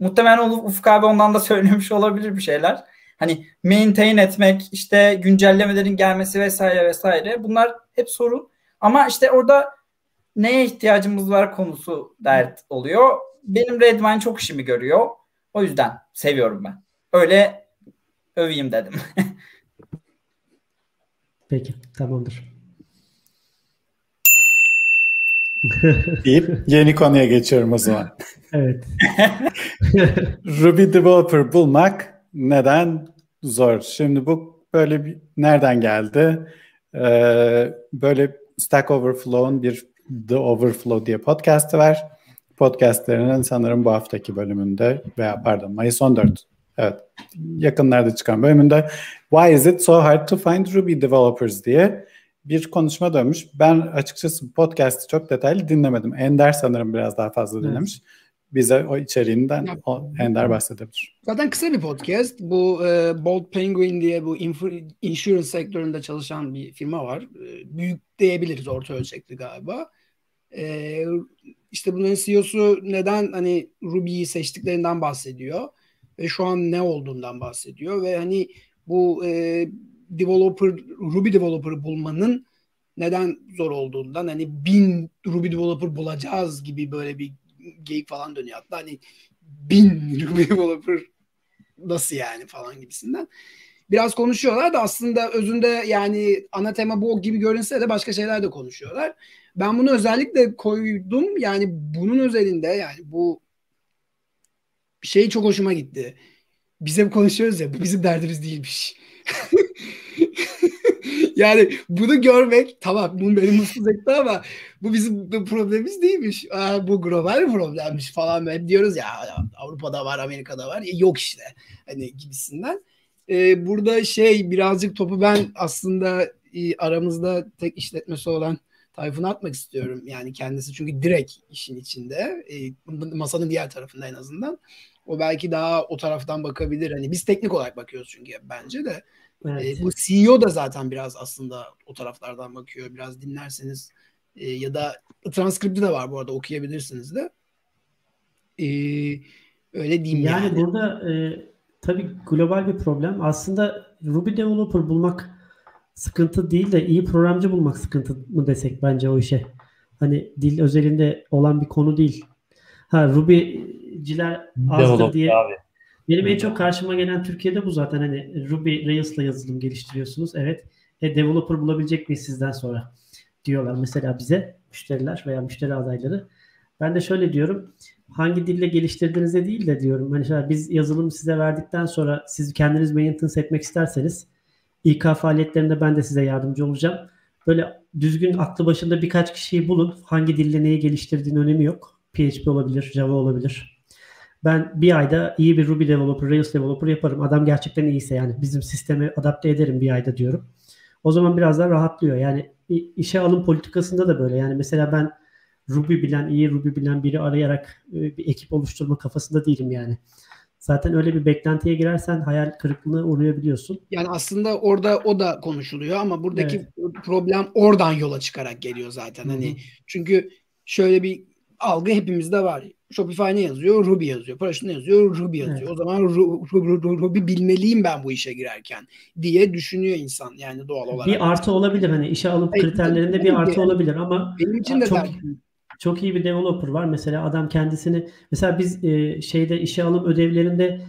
muhtemelen Ufuk abi ondan da söylemiş olabilir bir şeyler. Hani maintain etmek, işte güncellemelerin gelmesi vesaire vesaire. Bunlar hep sorun. Ama işte orada neye ihtiyacımız var konusu dert oluyor. Benim Redmine çok işimi görüyor. O yüzden seviyorum ben. Öyle öveyim dedim. Peki tamamdır. deyip yeni konuya geçiyorum o zaman. Evet. Ruby developer bulmak neden zor? Şimdi bu böyle bir nereden geldi? Ee, böyle Stack Overflow'un bir The Overflow diye podcast'ı var. Podcast'lerinin sanırım bu haftaki bölümünde veya pardon Mayıs 14 evet yakınlarda çıkan bölümünde Why is it so hard to find Ruby developers diye bir konuşma dönmüş. Ben açıkçası podcast'ı çok detaylı dinlemedim. Ender sanırım biraz daha fazla Evet. Bize o içeriğinden Ya- o Ender bahsedebilir. Zaten kısa bir podcast. Bu e, Bold Penguin diye bu insurance sektöründe çalışan bir firma var. E, büyük diyebiliriz orta ölçekli galiba. E, işte bunların CEO'su neden hani Ruby'yi seçtiklerinden bahsediyor. Ve şu an ne olduğundan bahsediyor. Ve hani bu e, developer, Ruby developer bulmanın neden zor olduğundan hani bin Ruby developer bulacağız gibi böyle bir geyik falan dönüyor. Hatta hani bin developer nasıl yani falan gibisinden. Biraz konuşuyorlar da aslında özünde yani ana tema bu gibi görünse de başka şeyler de konuşuyorlar. Ben bunu özellikle koydum. Yani bunun özelinde yani bu şey çok hoşuma gitti. Biz hep konuşuyoruz ya bu bizim derdimiz değilmiş. yani bunu görmek tamam bu beni mutsuz etti ama bu bizim problemimiz değilmiş. Aa, bu global problemmiş falan hep diyoruz ya Avrupa'da var Amerika'da var. E, yok işte hani gibisinden. Ee, burada şey birazcık topu ben aslında e, aramızda tek işletmesi olan Tayfun'a atmak istiyorum. Yani kendisi çünkü direkt işin içinde. E, masanın diğer tarafında en azından. O belki daha o taraftan bakabilir. Hani biz teknik olarak bakıyoruz çünkü bence de. Evet. E, bu CEO da zaten biraz aslında o taraflardan bakıyor. Biraz dinlerseniz e, ya da transkripti de var bu arada okuyabilirsiniz de. E, öyle diyeyim yani. Yani burada e, tabii global bir problem. Aslında Ruby developer bulmak sıkıntı değil de iyi programcı bulmak sıkıntı mı desek bence o işe. Hani dil özelinde olan bir konu değil. Ha Ruby'ciler azdır diye. abi. Benim en çok karşıma gelen Türkiye'de bu zaten hani Ruby Rails'la yazılım geliştiriyorsunuz. Evet. E, developer bulabilecek miyiz sizden sonra? Diyorlar mesela bize müşteriler veya müşteri adayları. Ben de şöyle diyorum. Hangi dille geliştirdiğinizde değil de diyorum. Hani biz yazılım size verdikten sonra siz kendiniz maintenance etmek isterseniz İK faaliyetlerinde ben de size yardımcı olacağım. Böyle düzgün aklı başında birkaç kişiyi bulun. Hangi dille neyi geliştirdiğin önemi yok. PHP olabilir, Java olabilir. Ben bir ayda iyi bir Ruby developer, Rails developer yaparım. Adam gerçekten iyiyse yani bizim sisteme adapte ederim bir ayda diyorum. O zaman biraz daha rahatlıyor. Yani işe alım politikasında da böyle. Yani mesela ben Ruby bilen, iyi Ruby bilen biri arayarak e, bir ekip oluşturma kafasında değilim yani. Zaten öyle bir beklentiye girersen hayal kırıklığına uğrayabiliyorsun. Yani aslında orada o da konuşuluyor ama buradaki evet. problem oradan yola çıkarak geliyor zaten. Hı-hı. Hani çünkü şöyle bir algı hepimizde var. Shopify ne yazıyor? Ruby yazıyor. Paraşüt ne yazıyor? Ruby yazıyor. Evet. O zaman Ruby bilmeliyim ben bu işe girerken diye düşünüyor insan yani doğal olarak. Bir artı olabilir hani işe alıp kriterlerinde bir artı olabilir ama benim için de çok, çok iyi bir developer var. Mesela adam kendisini mesela biz e, şeyde işe alım ödevlerinde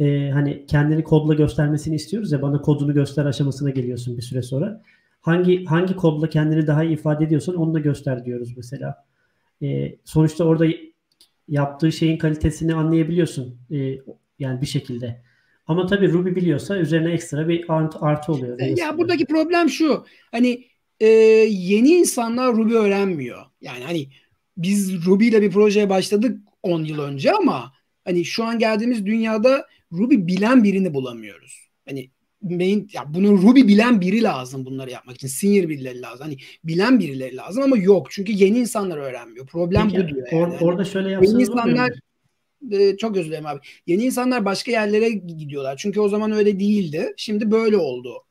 e, hani kendini kodla göstermesini istiyoruz ya bana kodunu göster aşamasına geliyorsun bir süre sonra. Hangi hangi kodla kendini daha iyi ifade ediyorsan onu da göster diyoruz mesela. E, sonuçta orada yaptığı şeyin kalitesini anlayabiliyorsun e, yani bir şekilde. Ama tabii Ruby biliyorsa üzerine ekstra bir artı, artı oluyor. Ya buradaki problem şu. Hani e, yeni insanlar Ruby öğrenmiyor. Yani hani biz Ruby ile bir projeye başladık 10 yıl önce ama hani şu an geldiğimiz dünyada Ruby bilen birini bulamıyoruz. Hani main ya bunu Ruby bilen biri lazım bunları yapmak için. Senior birileri lazım. Hani bilen birileri lazım ama yok. Çünkü yeni insanlar öğrenmiyor. Problem Peki, bu diyor yani. Or, orada şöyle yapsanız Yeni insanlar e, çok özür dilerim abi. Yeni insanlar başka yerlere gidiyorlar. Çünkü o zaman öyle değildi. Şimdi böyle oldu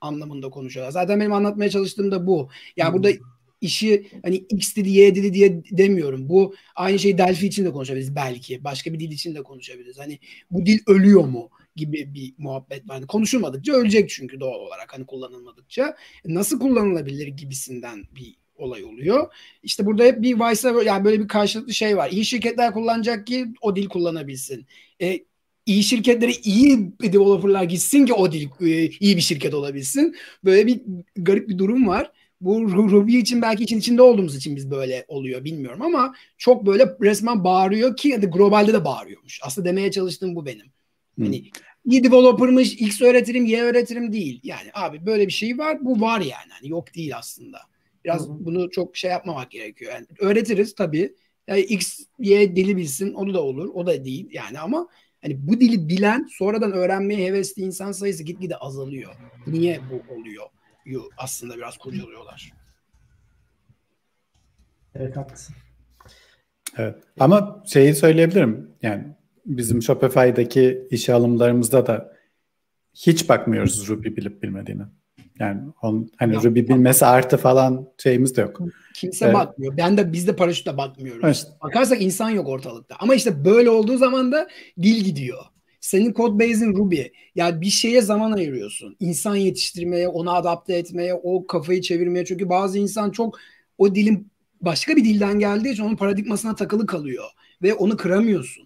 anlamında konuşuyorlar. Zaten benim anlatmaya çalıştığım da bu. Ya yani hmm. burada işi hani X dedi Y dedi diye demiyorum. Bu aynı şey Delphi için de konuşabiliriz belki. Başka bir dil için de konuşabiliriz. Hani bu dil ölüyor mu gibi bir muhabbet var. Hani konuşulmadıkça ölecek çünkü doğal olarak hani kullanılmadıkça. Nasıl kullanılabilir gibisinden bir olay oluyor. İşte burada hep bir vice yani böyle bir karşılıklı şey var. İyi şirketler kullanacak ki o dil kullanabilsin. E, iyi şirketlere iyi developerlar gitsin ki o dil e, iyi bir şirket olabilsin. Böyle bir garip bir durum var. Bu Ruby için belki için içinde olduğumuz için biz böyle oluyor bilmiyorum ama çok böyle resmen bağırıyor ki globalde de bağırıyormuş. Aslında demeye çalıştığım bu benim. Hmm. Hani iyi developer'mış, X öğretirim, Y öğretirim değil. Yani abi böyle bir şey var, bu var yani. Hani yok değil aslında. Biraz hmm. bunu çok şey yapmamak gerekiyor. Yani öğretiriz tabii. Yani X, Y dili bilsin, onu da olur. O da değil yani ama hani bu dili bilen, sonradan öğrenmeye hevesli insan sayısı gitgide azalıyor. Niye bu oluyor? aslında biraz kurcalıyorlar. Evet haklısın. Evet. Ama şeyi söyleyebilirim. Yani bizim Shopify'daki işe alımlarımızda da hiç bakmıyoruz Ruby bilip bilmediğini. Yani on, hani ya, Ruby bilmesi artı falan şeyimiz de yok. Kimse evet. bakmıyor. Ben de biz de paraşütle bakmıyoruz. Evet. Bakarsak insan yok ortalıkta. Ama işte böyle olduğu zaman da dil gidiyor. Senin code base'in Ruby. Yani bir şeye zaman ayırıyorsun. İnsan yetiştirmeye, onu adapte etmeye, o kafayı çevirmeye. Çünkü bazı insan çok o dilin başka bir dilden geldiği için onun paradigmasına takılı kalıyor. Ve onu kıramıyorsun.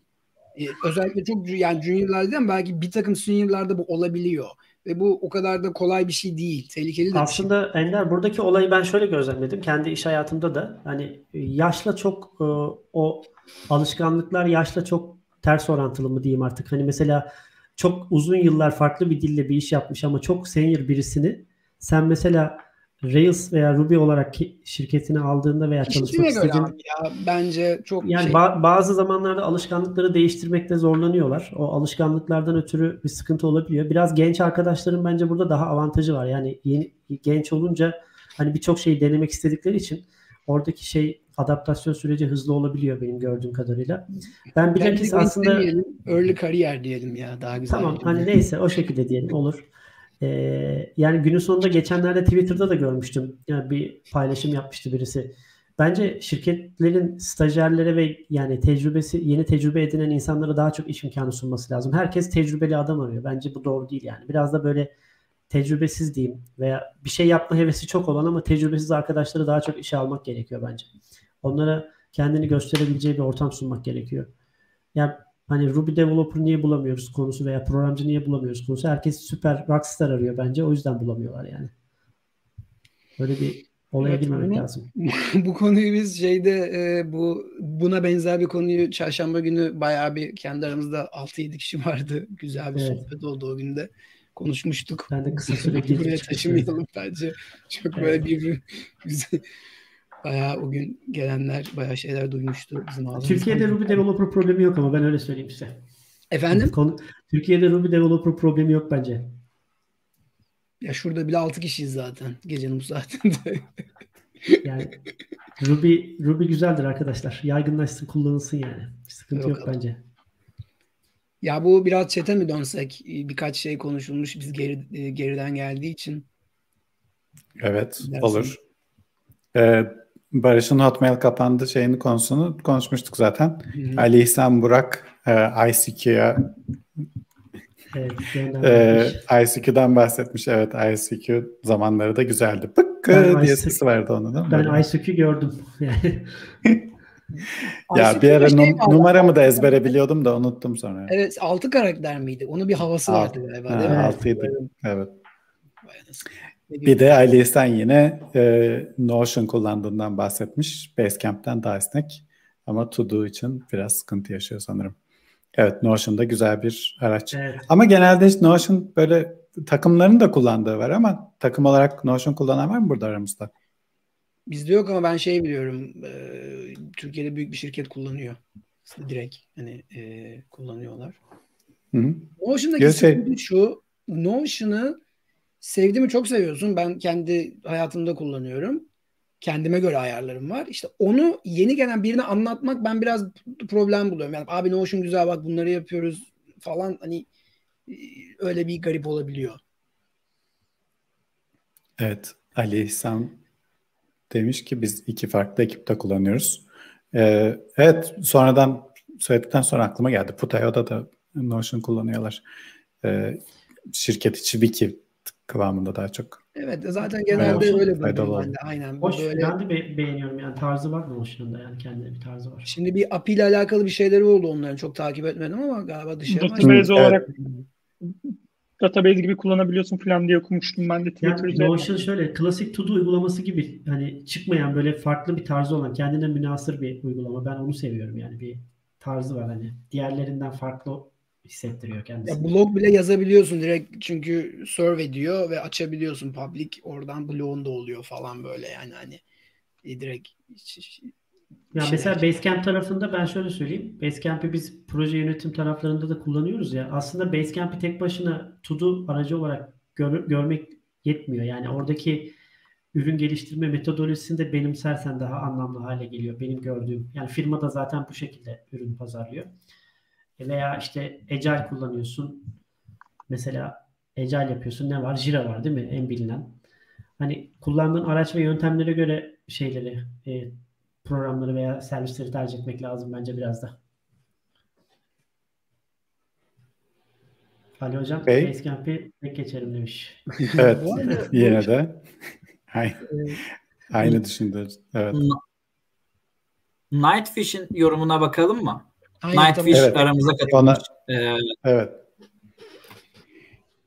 Ee, özellikle çok yani juniorlarda belki bir takım seniorlarda bu olabiliyor. Ve bu o kadar da kolay bir şey değil. Tehlikeli de Aslında şey. Ender buradaki olayı ben şöyle gözlemledim. Kendi iş hayatımda da hani yaşla çok e, o alışkanlıklar yaşla çok ters orantılı mı diyeyim artık. Hani mesela çok uzun yıllar farklı bir dille bir iş yapmış ama çok senior birisini sen mesela Rails veya Ruby olarak şirketini aldığında veya çalışmak istediğin ya bence çok yani şey... ba- bazı zamanlarda alışkanlıkları değiştirmekte zorlanıyorlar. O alışkanlıklardan ötürü bir sıkıntı olabiliyor. Biraz genç arkadaşların bence burada daha avantajı var. Yani yeni genç olunca hani birçok şeyi denemek istedikleri için oradaki şey adaptasyon süreci hızlı olabiliyor benim gördüğüm kadarıyla. Ben bilakis aslında early kariyer diyelim ya daha güzel. Tamam hani neyse o şekilde diyelim olur. Ee, yani günün sonunda geçenlerde Twitter'da da görmüştüm. Yani bir paylaşım yapmıştı birisi. Bence şirketlerin stajyerlere ve yani tecrübesi yeni tecrübe edinen insanlara daha çok iş imkanı sunması lazım. Herkes tecrübeli adam arıyor. Bence bu doğru değil yani. Biraz da böyle tecrübesiz diyeyim veya bir şey yapma hevesi çok olan ama tecrübesiz arkadaşları daha çok işe almak gerekiyor bence. Onlara kendini gösterebileceği bir ortam sunmak gerekiyor. Yani hani Ruby developer niye bulamıyoruz konusu veya programcı niye bulamıyoruz konusu. Herkes süper rockstar arıyor bence. O yüzden bulamıyorlar yani. Böyle bir olaya evet, girmemek lazım. bu konuyu biz şeyde e, bu buna benzer bir konuyu çarşamba günü bayağı bir kendi aramızda 6-7 kişi vardı. Güzel bir evet. sohbet oldu o günde konuşmuştuk. Ben de kısa süre buraya taşımayalım bence. Çok evet. böyle bir güzel bayağı o gün gelenler bayağı şeyler duymuştu bizim ağzımızdan. Türkiye'de Ruby developer problemi yok ama ben öyle söyleyeyim size. Efendim? Konu, Türkiye'de Ruby developer problemi yok bence. Ya şurada bile 6 kişiyiz zaten gecenin bu saatinde. yani Ruby Ruby güzeldir arkadaşlar. Yaygınlaşsın, kullanılsın yani. Sıkıntı yok, yok bence. Ya bu biraz çete mi dönsek? Birkaç şey konuşulmuş biz geri, e, geriden geldiği için. Evet, Dersin. olur. Ee, Barış'ın Hotmail kapandı şeyini konusunu konuşmuştuk zaten. Hı-hı. Ali İhsan Burak e, ICQ'ya evet, e, ICQ'dan bahsetmiş. Evet ICQ zamanları da güzeldi. Pıkkı diye sesi vardı onun değil mi? Ben ICQ gördüm. ya bir ara şey num- numaramı da ezbere biliyordum da unuttum sonra. Evet 6 karakter miydi? Onun bir havası Alt, vardı galiba değil mi? 6'ydı. Evet. Bir de Ali İhsan yine e, Notion kullandığından bahsetmiş. Basecamp'ten daha esnek. Ama To için biraz sıkıntı yaşıyor sanırım. Evet Notion da güzel bir araç. Evet. Ama genelde Notion böyle takımların da kullandığı var ama takım olarak Notion kullanan var mı burada aramızda? Bizde yok ama ben şey biliyorum. E, Türkiye'de büyük bir şirket kullanıyor. Direkt hani e, kullanıyorlar. Hı hı. Notion'daki şey... şu. Notion'ı sevdiğimi çok seviyorsun. Ben kendi hayatımda kullanıyorum. Kendime göre ayarlarım var. İşte onu yeni gelen birine anlatmak ben biraz problem buluyorum. Yani abi Notion güzel bak bunları yapıyoruz falan hani e, öyle bir garip olabiliyor. Evet. Ali İhsan demiş ki biz iki farklı ekipte kullanıyoruz. Ee, evet sonradan söyledikten sonra aklıma geldi. Putayo'da da Notion kullanıyorlar. Ee, şirket içi wiki kıvamında daha çok. Evet zaten genelde evet, öyle buluyorum Aynen. Hoş, böyle... Ben de be- beğeniyorum yani tarzı var Notion'da yani kendine bir tarzı var. Şimdi bir API ile alakalı bir şeyleri oldu onların çok takip etmedim ama galiba dışarıdan. Database olarak database gibi kullanabiliyorsun falan diye okumuştum ben de Twitter yani Notion şöyle klasik to uygulaması gibi hani çıkmayan böyle farklı bir tarzı olan kendine münasır bir uygulama. Ben onu seviyorum yani bir tarzı var hani diğerlerinden farklı hissettiriyor kendisini. Ya blog bile yazabiliyorsun direkt çünkü serve ediyor ve açabiliyorsun public oradan blog'un da oluyor falan böyle yani hani e, direkt ya mesela Basecamp tarafında ben şöyle söyleyeyim. Basecamp'i biz proje yönetim taraflarında da kullanıyoruz ya. Aslında Basecamp'i tek başına to aracı olarak gör, görmek yetmiyor. Yani oradaki ürün geliştirme metodolojisini de benimsersen daha anlamlı hale geliyor. Benim gördüğüm. Yani firma da zaten bu şekilde ürün pazarlıyor. Veya işte Agile kullanıyorsun. Mesela Agile yapıyorsun. Ne var? Jira var değil mi? En bilinen. Hani kullandığın araç ve yöntemlere göre şeyleri, e, programları veya servisleri tercih etmek lazım bence biraz da. Ali Hocam hey. Basecamp'i tek geçerim demiş. evet. Yine de. Aynı, aynı düşündür. Evet. Nightfish'in yorumuna bakalım mı? Aynen, Nightfish evet. aramıza katılmış. Ona, ee, evet.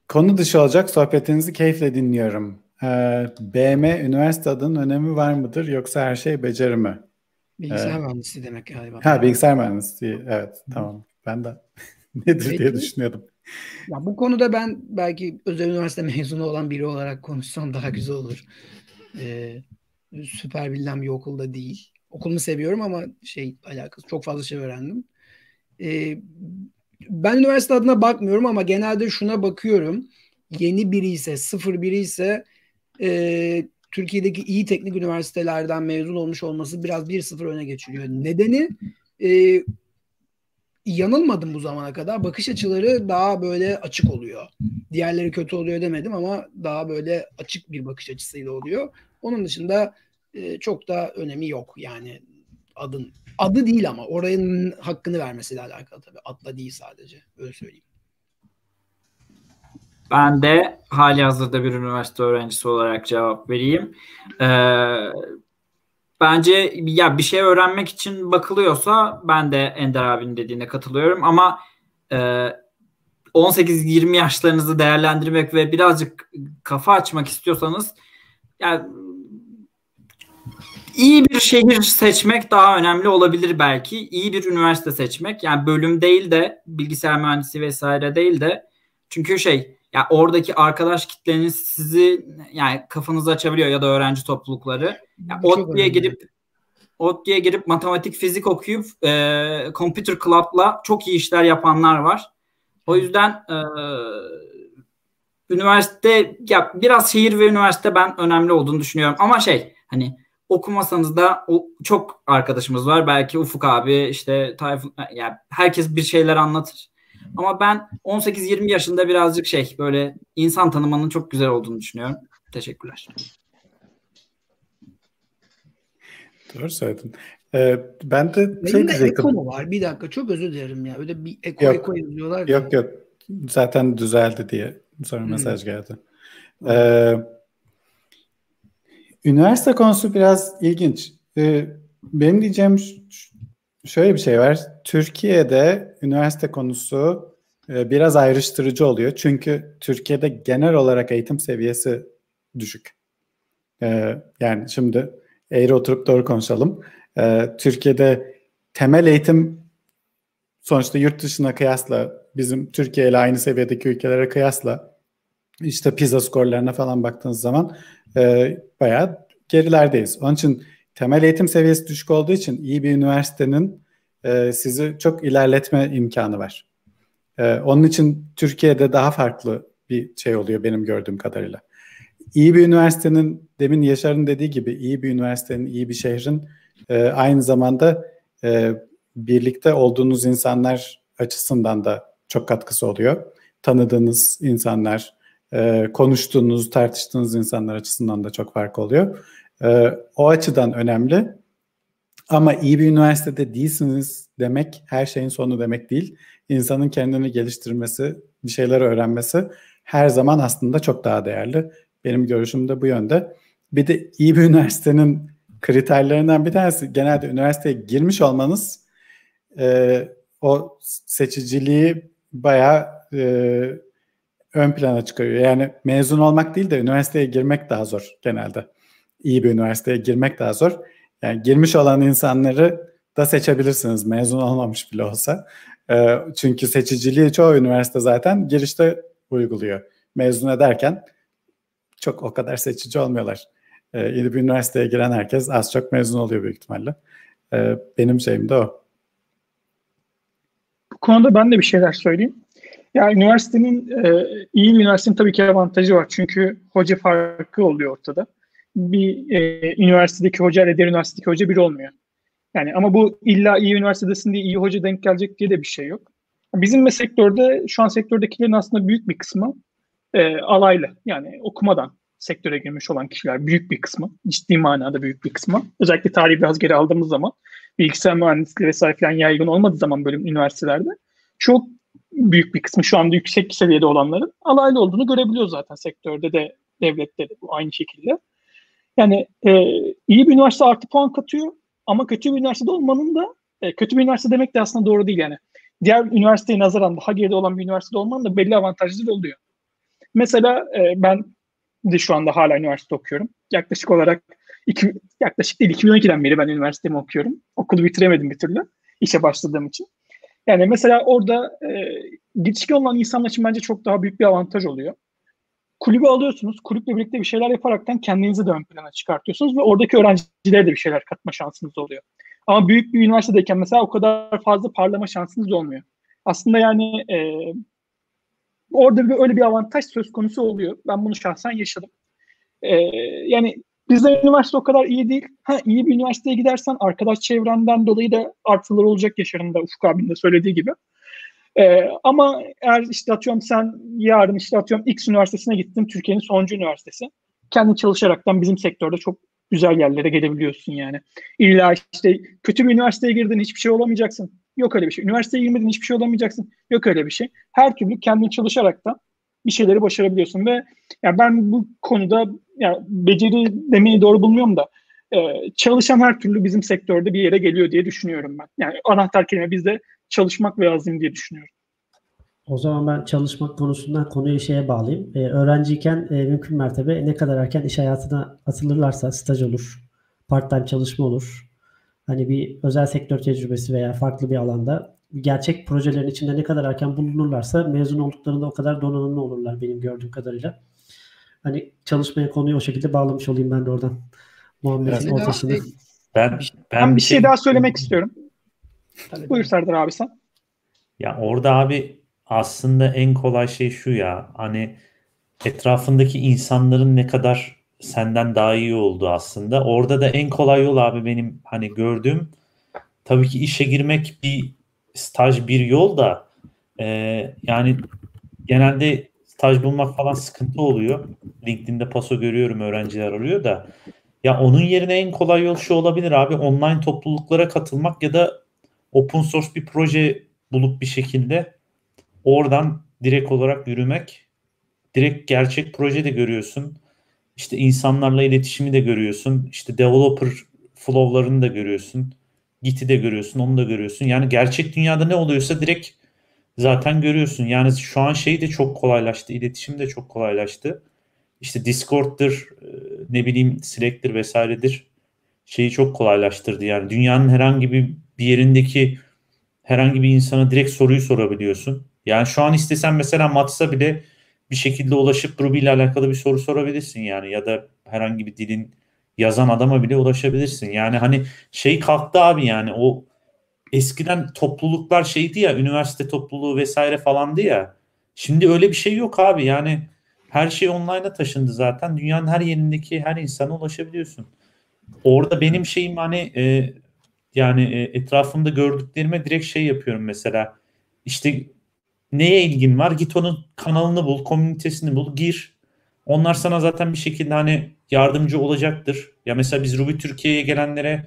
Konu dışı olacak sohbetinizi keyifle dinliyorum. Ee, BM üniversite adının önemi var mıdır yoksa her şey beceri mi? Bilgisayar ee, mühendisliği demek galiba. Ha bilgisayar mühendisliği evet tamam. Ben de nedir Peki. diye düşünüyordum. Ya bu konuda ben belki özel üniversite mezunu olan biri olarak konuşsam daha güzel olur. Ee, süper bilinen bir okulda değil. Okulumu seviyorum ama şey alakası çok fazla şey öğrendim. Ee, ben üniversite adına bakmıyorum ama genelde şuna bakıyorum. Yeni biri ise, sıfır biri ise e, Türkiye'deki iyi teknik üniversitelerden mezun olmuş olması biraz 1-0 öne geçiriyor. Nedeni e, yanılmadım bu zamana kadar. Bakış açıları daha böyle açık oluyor. Diğerleri kötü oluyor demedim ama daha böyle açık bir bakış açısıyla oluyor. Onun dışında e, çok da önemi yok. Yani adın adı değil ama oranın hakkını vermesiyle alakalı tabii. Adla değil sadece. Öyle söyleyeyim. Ben de hali hazırda bir üniversite öğrencisi olarak cevap vereyim. Ee, bence ya bir şey öğrenmek için bakılıyorsa ben de Ender abinin dediğine katılıyorum ama e, 18-20 yaşlarınızı değerlendirmek ve birazcık kafa açmak istiyorsanız yani iyi bir şehir seçmek daha önemli olabilir belki. İyi bir üniversite seçmek yani bölüm değil de bilgisayar mühendisi vesaire değil de çünkü şey yani oradaki arkadaş kitleniz sizi yani kafanızı açabiliyor ya da öğrenci toplulukları. Yani ODTÜ'ye gidip ODTÜ'ye girip matematik, fizik okuyup e, Computer Club'la çok iyi işler yapanlar var. O yüzden e, üniversite ya biraz şehir ve üniversite ben önemli olduğunu düşünüyorum. Ama şey hani okumasanız da o, çok arkadaşımız var. Belki Ufuk abi işte Tayfun yani herkes bir şeyler anlatır. Ama ben 18-20 yaşında birazcık şey böyle insan tanımanın çok güzel olduğunu düşünüyorum. Teşekkürler. Doğru söyledin. Ee, ben de Benim şey de diyecektim. Eko mu var? Bir dakika çok özür dilerim ya. Öyle bir Eko Yok. Eko yazıyorlar. ya. Yok yok. Zaten düzeldi diye sonra mesaj geldi. Ee, üniversite konusu biraz ilginç. Ee, benim diyeceğim şöyle bir şey var. Türkiye'de üniversite konusu e, biraz ayrıştırıcı oluyor. Çünkü Türkiye'de genel olarak eğitim seviyesi düşük. Ee, yani şimdi eğri oturup doğru konuşalım. Ee, Türkiye'de temel eğitim sonuçta yurt dışına kıyasla bizim Türkiye ile aynı seviyedeki ülkelere kıyasla işte PISA skorlarına falan baktığınız zaman e, bayağı gerilerdeyiz. Onun için temel eğitim seviyesi düşük olduğu için iyi bir üniversitenin e, sizi çok ilerletme imkanı var. E, onun için Türkiye'de daha farklı bir şey oluyor benim gördüğüm kadarıyla. İyi bir üniversitenin demin Yaşar'ın dediği gibi iyi bir üniversitenin, iyi bir şehrin e, aynı zamanda e, birlikte olduğunuz insanlar açısından da çok katkısı oluyor. Tanıdığınız insanlar, e, konuştuğunuz, tartıştığınız insanlar açısından da çok fark oluyor. E, o açıdan önemli. Ama iyi bir üniversitede değilsiniz demek her şeyin sonu demek değil. İnsanın kendini geliştirmesi, bir şeyler öğrenmesi her zaman aslında çok daha değerli. Benim görüşüm de bu yönde. Bir de iyi bir üniversitenin kriterlerinden bir tanesi genelde üniversiteye girmiş olmanız e, o seçiciliği bayağı e, ön plana çıkarıyor. Yani mezun olmak değil de üniversiteye girmek daha zor genelde. İyi bir üniversiteye girmek daha zor. Yani girmiş olan insanları da seçebilirsiniz mezun olmamış bile olsa. E, çünkü seçiciliği çoğu üniversite zaten girişte uyguluyor. Mezun ederken çok o kadar seçici olmuyorlar. E, iyi bir üniversiteye giren herkes az çok mezun oluyor büyük ihtimalle. E, benim şeyim de o. Bu konuda ben de bir şeyler söyleyeyim. Ya üniversitenin e, iyi bir üniversitenin tabii ki avantajı var. Çünkü hoca farkı oluyor ortada. Bir e, üniversitedeki hoca ile diğer üniversitedeki hoca bir olmuyor. Yani ama bu illa iyi üniversitedesin diye iyi hoca denk gelecek diye de bir şey yok. Bizim sektörde şu an sektördekilerin aslında büyük bir kısmı e, alaylı. Yani okumadan sektöre girmiş olan kişiler büyük bir kısmı. Ciddi manada büyük bir kısmı. Özellikle tarihi biraz geri aldığımız zaman bilgisayar mühendisliği vesaire falan yaygın olmadığı zaman bölüm üniversitelerde çok büyük bir kısmı şu anda yüksek seviyede olanların alaylı olduğunu görebiliyoruz zaten sektörde de devlette de bu aynı şekilde. Yani e, iyi bir üniversite artı puan katıyor ama kötü bir üniversitede olmanın da e, kötü bir üniversite demek de aslında doğru değil yani. Diğer üniversiteye nazaran daha geride olan bir üniversitede olmanın da belli avantajları oluyor. Mesela e, ben de şu anda hala üniversite okuyorum. Yaklaşık olarak iki, yaklaşık değil 2012'den beri ben üniversitemi okuyorum. Okulu bitiremedim bir türlü işe başladığım için. Yani mesela orada e, girişken olan insanlar için bence çok daha büyük bir avantaj oluyor. Kulübü alıyorsunuz. Kulüple birlikte bir şeyler yaparaktan kendinizi de ön plana çıkartıyorsunuz ve oradaki öğrencilere de bir şeyler katma şansınız oluyor. Ama büyük bir üniversitedeyken mesela o kadar fazla parlama şansınız olmuyor. Aslında yani e, orada bir, öyle bir avantaj söz konusu oluyor. Ben bunu şahsen yaşadım. E, yani bizde üniversite o kadar iyi değil. Ha, iyi bir üniversiteye gidersen arkadaş çevrenden dolayı da artılar olacak yaşarında Ufuk abinin de söylediği gibi. Ee, ama eğer işte atıyorum sen yarın işte atıyorum X üniversitesine gittin Türkiye'nin sonuncu üniversitesi. Kendin çalışaraktan bizim sektörde çok güzel yerlere gelebiliyorsun yani. İlla işte kötü bir üniversiteye girdin hiçbir şey olamayacaksın. Yok öyle bir şey. Üniversiteye girmedin hiçbir şey olamayacaksın. Yok öyle bir şey. Her türlü kendin çalışaraktan bir şeyleri başarabiliyorsun ve yani ben bu konuda yani beceri demeyi doğru bulmuyorum da e, çalışan her türlü bizim sektörde bir yere geliyor diye düşünüyorum ben. Yani anahtar kelime bizde çalışmak ve azim diye düşünüyorum. O zaman ben çalışmak konusundan konuyu şeye bağlayayım. Ee, öğrenciyken e, mümkün mertebe ne kadar erken iş hayatına atılırlarsa staj olur, part-time çalışma olur. Hani bir özel sektör tecrübesi veya farklı bir alanda gerçek projelerin içinde ne kadar erken bulunurlarsa mezun olduklarında o kadar donanımlı olurlar benim gördüğüm kadarıyla. Hani çalışmaya konuyu o şekilde bağlamış olayım ben de oradan. Muhammed'in ortasını. şey- Ben Ben, ben bir şey daha söylemek istiyorum. Tabii. Buyur Serdar abi sen. Ya orada abi aslında en kolay şey şu ya hani etrafındaki insanların ne kadar senden daha iyi olduğu aslında. Orada da en kolay yol abi benim hani gördüğüm tabii ki işe girmek bir staj bir yol da e, yani genelde staj bulmak falan sıkıntı oluyor. LinkedIn'de paso görüyorum öğrenciler arıyor da ya onun yerine en kolay yol şu olabilir abi online topluluklara katılmak ya da open source bir proje bulup bir şekilde oradan direkt olarak yürümek. Direkt gerçek proje de görüyorsun. İşte insanlarla iletişimi de görüyorsun. İşte developer flow'larını da görüyorsun. Git'i de görüyorsun, onu da görüyorsun. Yani gerçek dünyada ne oluyorsa direkt zaten görüyorsun. Yani şu an şey de çok kolaylaştı. İletişim de çok kolaylaştı. İşte Discord'dır, e, ne bileyim Slack'tir vesairedir. Şeyi çok kolaylaştırdı. Yani dünyanın herhangi bir, bir yerindeki herhangi bir insana direkt soruyu sorabiliyorsun. Yani şu an istesen mesela Mats'a bile bir şekilde ulaşıp Ruby ile alakalı bir soru sorabilirsin yani ya da herhangi bir dilin yazan adama bile ulaşabilirsin. Yani hani şey kalktı abi yani o eskiden topluluklar şeydi ya üniversite topluluğu vesaire falandı ya. Şimdi öyle bir şey yok abi yani her şey online'a taşındı zaten. Dünyanın her yerindeki her insana ulaşabiliyorsun. Orada benim şeyim hani e, yani e, etrafımda gördüklerime direkt şey yapıyorum mesela. İşte neye ilgin var? Git onun kanalını bul, komünitesini bul, gir. Onlar sana zaten bir şekilde hani yardımcı olacaktır. Ya mesela biz Ruby Türkiye'ye gelenlere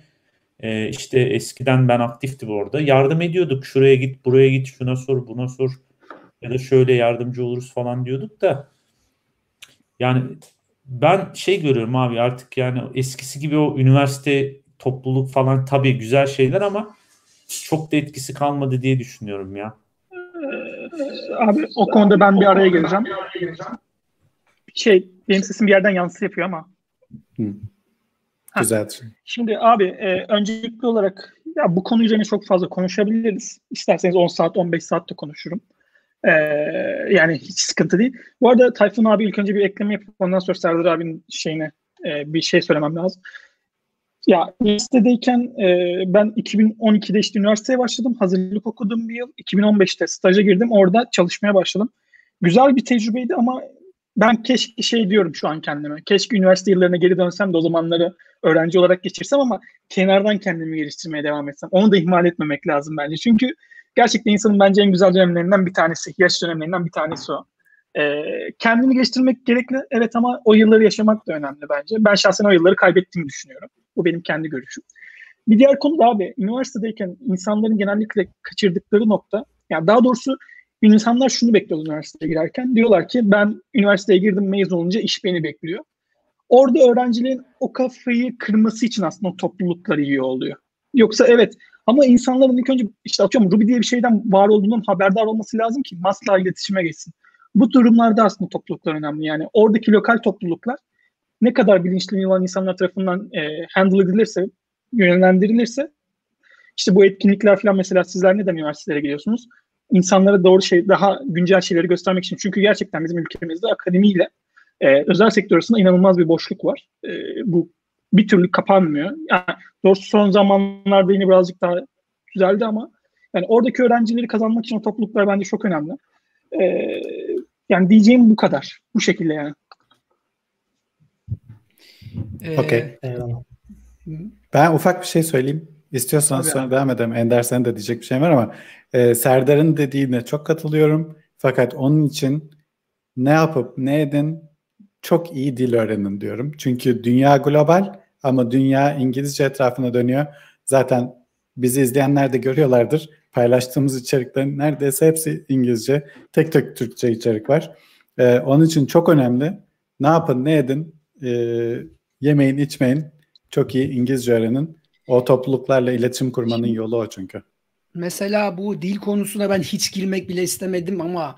e, işte eskiden ben aktiftim orada. Yardım ediyorduk. Şuraya git, buraya git, şuna sor, buna sor. Ya da şöyle yardımcı oluruz falan diyorduk da. Yani ben şey görüyorum abi artık yani eskisi gibi o üniversite topluluk falan tabii güzel şeyler ama çok da etkisi kalmadı diye düşünüyorum ya. Abi o konuda ben bir araya geleceğim. Şey benim sesim bir yerden yansısı yapıyor ama. Ha. Güzel. Şimdi abi e, öncelikli olarak ya bu konu üzerine çok fazla konuşabiliriz. İsterseniz 10 saat 15 saat de konuşurum. E, yani hiç sıkıntı değil. Bu arada Tayfun abi ilk önce bir ekleme yapıp ondan sonra Serdar abinin şeyine e, bir şey söylemem lazım. Ya üniversitedeyken e, ben 2012'de işte üniversiteye başladım. Hazırlık okudum bir yıl. 2015'te staja girdim. Orada çalışmaya başladım. Güzel bir tecrübeydi ama ben keşke şey diyorum şu an kendime. Keşke üniversite yıllarına geri dönsem de o zamanları öğrenci olarak geçirsem ama kenardan kendimi geliştirmeye devam etsem. Onu da ihmal etmemek lazım bence. Çünkü gerçekten insanın bence en güzel dönemlerinden bir tanesi, yaş dönemlerinden bir tanesi o. Ee, kendini geliştirmek gerekli evet ama o yılları yaşamak da önemli bence. Ben şahsen o yılları kaybettiğimi düşünüyorum. Bu benim kendi görüşüm. Bir diğer konu da abi üniversitedeyken insanların genellikle kaçırdıkları nokta yani daha doğrusu insanlar şunu bekliyor üniversiteye girerken. Diyorlar ki ben üniversiteye girdim mezun olunca iş beni bekliyor. Orada öğrencilerin o kafayı kırması için aslında topluluklar iyi oluyor. Yoksa evet ama insanların ilk önce işte atıyorum Ruby diye bir şeyden var olduğundan haberdar olması lazım ki masla iletişime geçsin. Bu durumlarda aslında topluluklar önemli. Yani oradaki lokal topluluklar ne kadar bilinçli olan insanlar tarafından e, handle edilirse, yönlendirilirse işte bu etkinlikler falan mesela sizler neden üniversitelere gidiyorsunuz? İnsanlara doğru şey, daha güncel şeyleri göstermek için. Çünkü gerçekten bizim ülkemizde akademiyle e, özel sektör arasında inanılmaz bir boşluk var. E, bu bir türlü kapanmıyor. Yani doğrusu son zamanlarda yine birazcık daha düzeldi ama yani oradaki öğrencileri kazanmak için o topluluklar bence çok önemli. E, yani diyeceğim bu kadar. Bu şekilde yani. Ee. Eyvallah. Ben ufak bir şey söyleyeyim. İstiyorsan Tabii sonra abi. devam edelim. Ender sen de diyecek bir şey var ama e, Serdar'ın dediğine çok katılıyorum. Fakat onun için ne yapıp ne edin çok iyi dil öğrenin diyorum. Çünkü dünya global ama dünya İngilizce etrafına dönüyor. Zaten bizi izleyenler de görüyorlardır. Paylaştığımız içeriklerin neredeyse hepsi İngilizce. Tek tek Türkçe içerik var. E, onun için çok önemli. Ne yapın ne edin e, yemeyin içmeyin. Çok iyi İngilizce öğrenin. O topluluklarla iletişim kurmanın yolu o çünkü. Mesela bu dil konusuna ben hiç girmek bile istemedim ama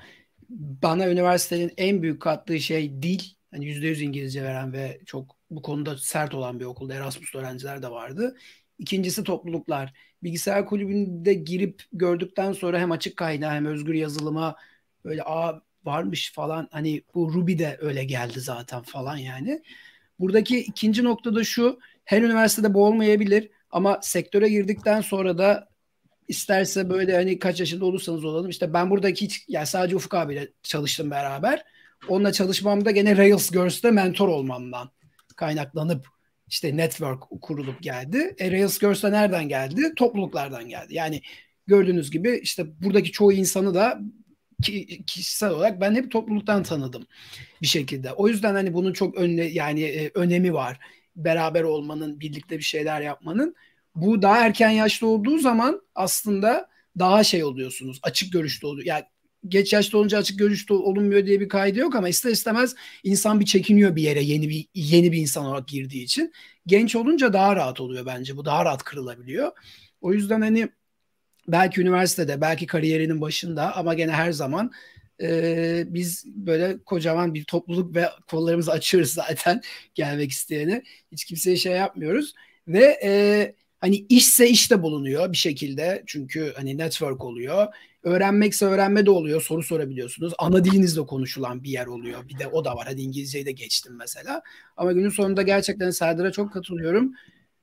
bana üniversitenin en büyük kattığı şey dil. Hani %100 İngilizce veren ve çok bu konuda sert olan bir okulda Erasmus öğrenciler de vardı. İkincisi topluluklar. Bilgisayar kulübünde girip gördükten sonra hem açık kaynağı hem özgür yazılıma böyle a varmış falan hani bu Ruby de öyle geldi zaten falan yani. Buradaki ikinci nokta da şu her üniversitede bu olmayabilir ama sektöre girdikten sonra da isterse böyle hani kaç yaşında olursanız olalım işte ben buradaki hiç yani sadece Ufuk abiyle çalıştım beraber. Onunla çalışmamda gene Rails Girls'te mentor olmamdan kaynaklanıp işte network kurulup geldi. E, Rails Girls'te nereden geldi? Topluluklardan geldi. Yani gördüğünüz gibi işte buradaki çoğu insanı da ki, kişisel olarak ben hep topluluktan tanıdım bir şekilde. O yüzden hani bunun çok önle yani e, önemi var. Beraber olmanın, birlikte bir şeyler yapmanın. Bu daha erken yaşta olduğu zaman aslında daha şey oluyorsunuz. Açık görüşlü oluyor. Yani geç yaşta olunca açık görüşlü olunmuyor diye bir kaydı yok ama ister istemez insan bir çekiniyor bir yere yeni bir yeni bir insan olarak girdiği için. Genç olunca daha rahat oluyor bence. Bu daha rahat kırılabiliyor. O yüzden hani belki üniversitede, belki kariyerinin başında ama gene her zaman e, biz böyle kocaman bir topluluk ve kollarımızı açıyoruz zaten gelmek isteyene. Hiç kimseye şey yapmıyoruz ve e, hani işse işte bulunuyor bir şekilde çünkü hani network oluyor. Öğrenmekse öğrenme de oluyor. Soru sorabiliyorsunuz. Ana dilinizle konuşulan bir yer oluyor. Bir de o da var. Hadi İngilizceyi de geçtim mesela. Ama günün sonunda gerçekten Serdar'a çok katılıyorum.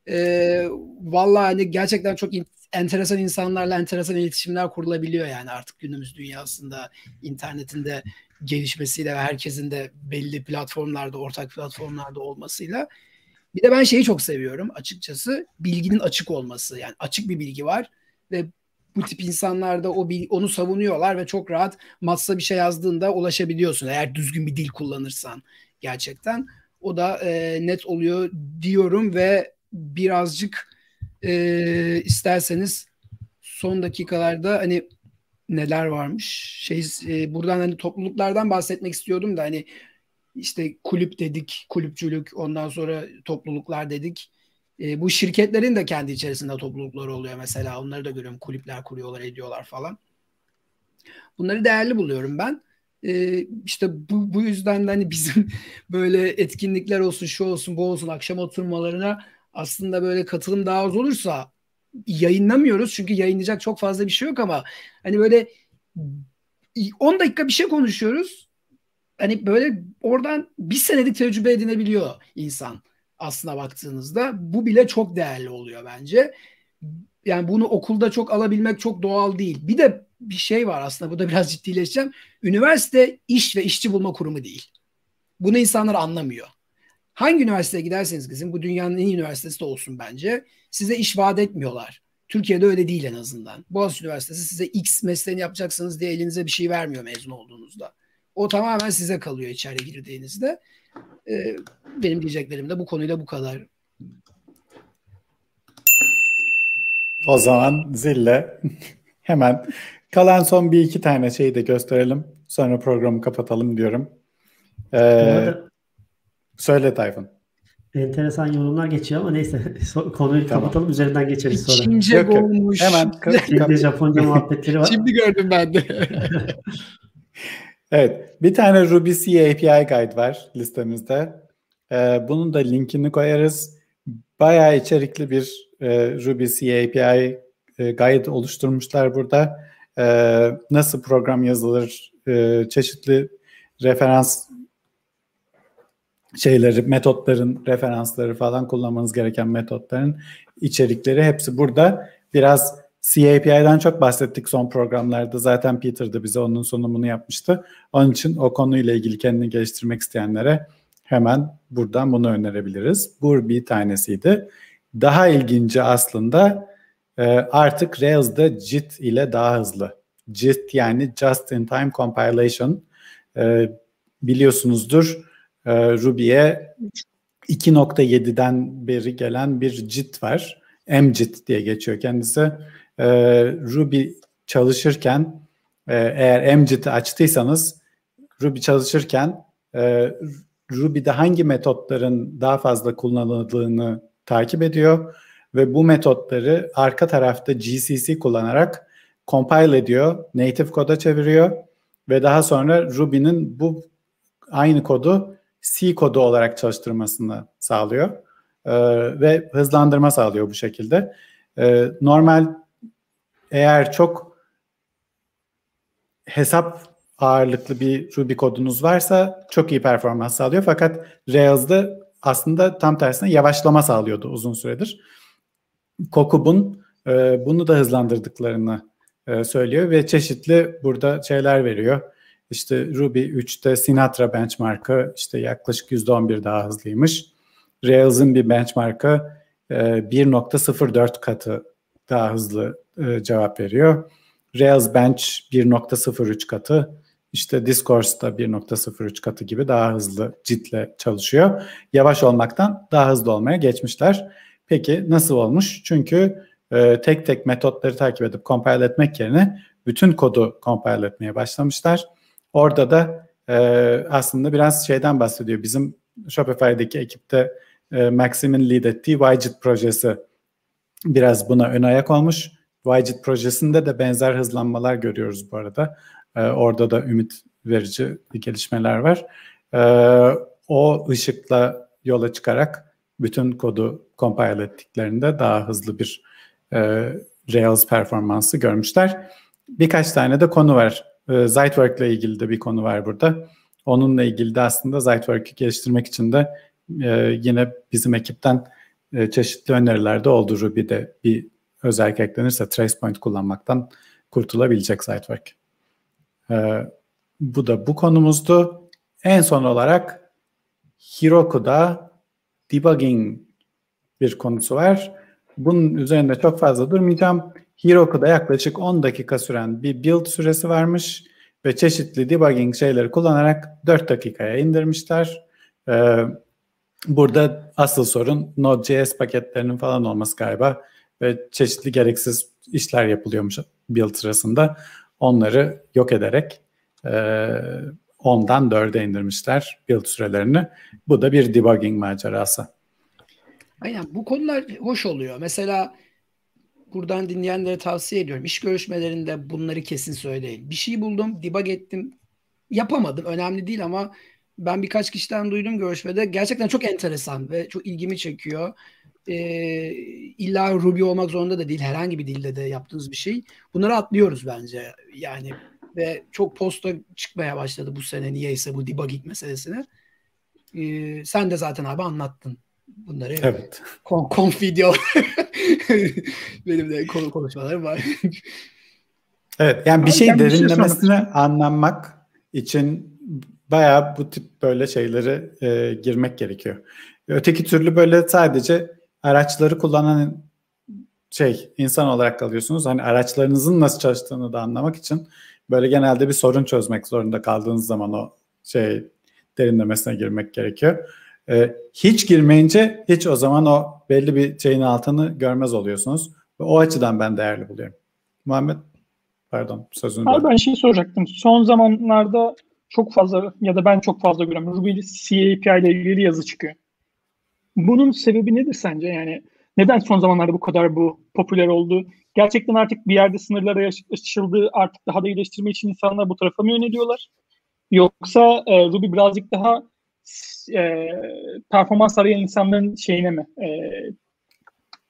Ee, vallahi hani gerçekten çok enteresan insanlarla enteresan iletişimler kurulabiliyor yani artık günümüz dünyasında internetinde gelişmesiyle ve herkesin de belli platformlarda, ortak platformlarda olmasıyla. Bir de ben şeyi çok seviyorum açıkçası. Bilginin açık olması. Yani açık bir bilgi var ve bu tip insanlar da o onu savunuyorlar ve çok rahat Mats'a bir şey yazdığında ulaşabiliyorsun. Eğer düzgün bir dil kullanırsan gerçekten. O da e, net oluyor diyorum ve birazcık e, isterseniz son dakikalarda hani neler varmış? Şey e, buradan hani topluluklardan bahsetmek istiyordum da hani işte kulüp dedik kulüpçülük ondan sonra topluluklar dedik. E, bu şirketlerin de kendi içerisinde toplulukları oluyor mesela. Onları da görüyorum. Kulüpler kuruyorlar ediyorlar falan. Bunları değerli buluyorum ben. E, işte bu, bu yüzden de hani bizim böyle etkinlikler olsun şu olsun bu olsun akşam oturmalarına aslında böyle katılım daha az olursa yayınlamıyoruz çünkü yayınlayacak çok fazla bir şey yok ama hani böyle 10 dakika bir şey konuşuyoruz. Hani böyle oradan bir senelik tecrübe edinebiliyor insan aslına baktığınızda. Bu bile çok değerli oluyor bence. Yani bunu okulda çok alabilmek çok doğal değil. Bir de bir şey var aslında bu da biraz ciddileşeceğim. Üniversite iş ve işçi bulma kurumu değil. Bunu insanlar anlamıyor. Hangi üniversiteye giderseniz gidin bu dünyanın en iyi üniversitesi de olsun bence. Size iş vaat etmiyorlar. Türkiye'de öyle değil en azından. Boğaziçi Üniversitesi size X mesleğini yapacaksınız diye elinize bir şey vermiyor mezun olduğunuzda. O tamamen size kalıyor içeri girdiğinizde. Ee, benim diyeceklerim de bu konuyla bu kadar. O zaman zille hemen kalan son bir iki tane şeyi de gösterelim. Sonra programı kapatalım diyorum. Ee, Söyle Tayfun. Enteresan yorumlar geçiyor ama neyse konuyu tamam. kapatalım üzerinden geçeriz sonra. Çince olmuş. Hemen. Çince Japonca muhabbetleri var. Şimdi gördüm ben de. evet. Bir tane Ruby C API Guide var listemizde. Ee, bunun da linkini koyarız. Bayağı içerikli bir e, Ruby C API e, Guide oluşturmuşlar burada. E, nasıl program yazılır, e, çeşitli referans şeyleri, metotların, referansları falan kullanmanız gereken metotların içerikleri hepsi burada. Biraz CAPI'den çok bahsettik son programlarda. Zaten Peter de bize onun sunumunu yapmıştı. Onun için o konuyla ilgili kendini geliştirmek isteyenlere hemen buradan bunu önerebiliriz. Bu bir tanesiydi. Daha ilginci aslında e, artık Rails'da JIT ile daha hızlı. JIT yani Just in Time Compilation e, biliyorsunuzdur e, Ruby'ye 2.7'den beri gelen bir JIT var. MJIT diye geçiyor kendisi. E, Ruby çalışırken e, eğer MJIT'i açtıysanız Ruby çalışırken e, Ruby'de hangi metotların daha fazla kullanıldığını takip ediyor ve bu metotları arka tarafta GCC kullanarak compile ediyor, native koda çeviriyor ve daha sonra Ruby'nin bu aynı kodu C kodu olarak çalıştırmasını sağlıyor. e, ve hızlandırma sağlıyor bu şekilde. E, normal eğer çok hesap ağırlıklı bir Ruby kodunuz varsa çok iyi performans sağlıyor. Fakat Rails'da aslında tam tersine yavaşlama sağlıyordu uzun süredir. Kokub'un e, bunu da hızlandırdıklarını e, söylüyor ve çeşitli burada şeyler veriyor. İşte Ruby 3'te Sinatra benchmark'ı işte yaklaşık %11 daha hızlıymış. Rails'ın bir benchmark'ı e, 1.04 katı daha hızlı e, cevap veriyor. Rails Bench 1.03 katı, işte Discourse'da 1.03 katı gibi daha hızlı citle çalışıyor. Yavaş olmaktan daha hızlı olmaya geçmişler. Peki nasıl olmuş? Çünkü e, tek tek metotları takip edip compile etmek yerine bütün kodu compile etmeye başlamışlar. Orada da e, aslında biraz şeyden bahsediyor. Bizim Shopify'daki ekipte e, Maxim'in lead ettiği Widget projesi biraz buna ön ayak olmuş. Widget projesinde de benzer hızlanmalar görüyoruz bu arada. E, orada da ümit verici gelişmeler var. E, o ışıkla yola çıkarak bütün kodu compile ettiklerinde daha hızlı bir e, Rails performansı görmüşler. Birkaç tane de konu var. E, Zitework ile ilgili de bir konu var burada. Onunla ilgili de aslında Zitework'ü geliştirmek için de e, yine bizim ekipten e, çeşitli öneriler de oldu. Ruby'de bir özellik eklenirse tracepoint kullanmaktan kurtulabilecek Zitework. E, bu da bu konumuzdu. En son olarak Heroku'da debugging bir konusu var. Bunun üzerinde çok fazla durmayacağım. Heroku'da yaklaşık 10 dakika süren bir build süresi varmış ve çeşitli debugging şeyleri kullanarak 4 dakikaya indirmişler. Ee, burada asıl sorun Node.js paketlerinin falan olması galiba ve çeşitli gereksiz işler yapılıyormuş build sırasında. Onları yok ederek e, 10'dan 4'e indirmişler build sürelerini. Bu da bir debugging macerası. Aynen bu konular hoş oluyor. Mesela buradan dinleyenlere tavsiye ediyorum. İş görüşmelerinde bunları kesin söyleyin. Bir şey buldum, debug ettim. Yapamadım. Önemli değil ama ben birkaç kişiden duydum görüşmede. Gerçekten çok enteresan ve çok ilgimi çekiyor. Ee, illa Ruby olmak zorunda da değil. Herhangi bir dilde de yaptığınız bir şey. Bunları atlıyoruz bence. Yani ve çok posta çıkmaya başladı bu sene niyeyse bu debugging meselesini. Ee, sen de zaten abi anlattın bunları. Evet. Kon, konf video benim de konu konuşmalarım var. evet yani bir şey Abi, derinlemesine şey anlamak için bayağı bu tip böyle şeyleri e, girmek gerekiyor. Öteki türlü böyle sadece araçları kullanan şey insan olarak kalıyorsunuz. Hani araçlarınızın nasıl çalıştığını da anlamak için böyle genelde bir sorun çözmek zorunda kaldığınız zaman o şey derinlemesine girmek gerekiyor. Ee, hiç girmeyince hiç o zaman o belli bir şeyin altını görmez oluyorsunuz. Ve o açıdan ben değerli buluyorum. Muhammed pardon sözünü Abi ben şey soracaktım. Son zamanlarda çok fazla ya da ben çok fazla görüyorum. Ruby C API ile ilgili yazı çıkıyor. Bunun sebebi nedir sence? Yani neden son zamanlarda bu kadar bu popüler oldu? Gerçekten artık bir yerde sınırlara aşıldı, artık daha da iyileştirme için insanlar bu tarafa mı yöneliyorlar? Yoksa e, Ruby birazcık daha e, performans arayan insanların şeyine mi e,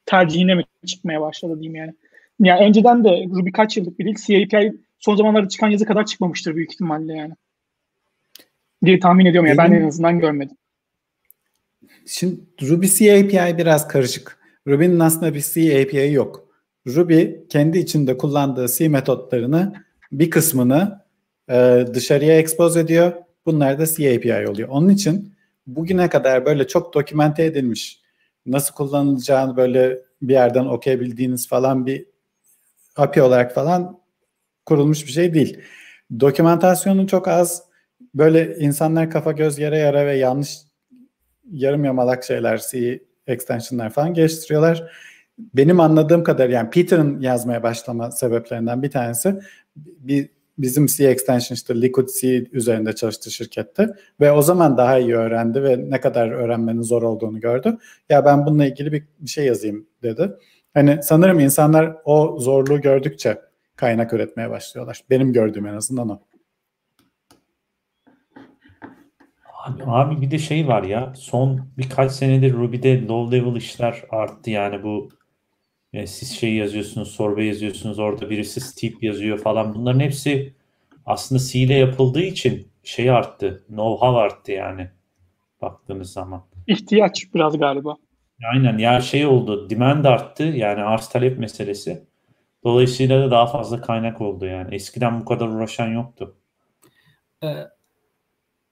tercihine mi çıkmaya başladı diyeyim yani. Yani önceden de Ruby kaç yıllık bir dil CAPI son zamanlarda çıkan yazı kadar çıkmamıştır büyük ihtimalle yani. Diye tahmin ediyorum ya ben en azından görmedim. Şimdi Ruby C API biraz karışık. Ruby'nin aslında bir C API yok. Ruby kendi içinde kullandığı C metotlarını bir kısmını e, dışarıya expose ediyor. Bunlar da C API oluyor. Onun için bugüne kadar böyle çok dokümente edilmiş nasıl kullanılacağını böyle bir yerden okuyabildiğiniz falan bir API olarak falan kurulmuş bir şey değil. Dokümantasyonu çok az. Böyle insanlar kafa göz yere yara ve yanlış yarım yamalak şeyler, C extensionlar falan geliştiriyorlar. Benim anladığım kadar yani Peter'ın yazmaya başlama sebeplerinden bir tanesi bir bizim C extension işte Liquid C üzerinde çalıştı şirkette ve o zaman daha iyi öğrendi ve ne kadar öğrenmenin zor olduğunu gördü. Ya ben bununla ilgili bir, bir şey yazayım dedi. Hani sanırım insanlar o zorluğu gördükçe kaynak üretmeye başlıyorlar. Benim gördüğüm en azından o. Abi, abi bir de şey var ya son birkaç senedir Ruby'de low level işler arttı yani bu yani siz şey yazıyorsunuz sorbe yazıyorsunuz orada birisi steep yazıyor falan bunların hepsi aslında C ile yapıldığı için şey arttı know-how arttı yani baktığınız zaman. İhtiyaç biraz galiba. Aynen ya şey oldu demand arttı yani arz talep meselesi. Dolayısıyla da daha fazla kaynak oldu yani. Eskiden bu kadar uğraşan yoktu. Ee,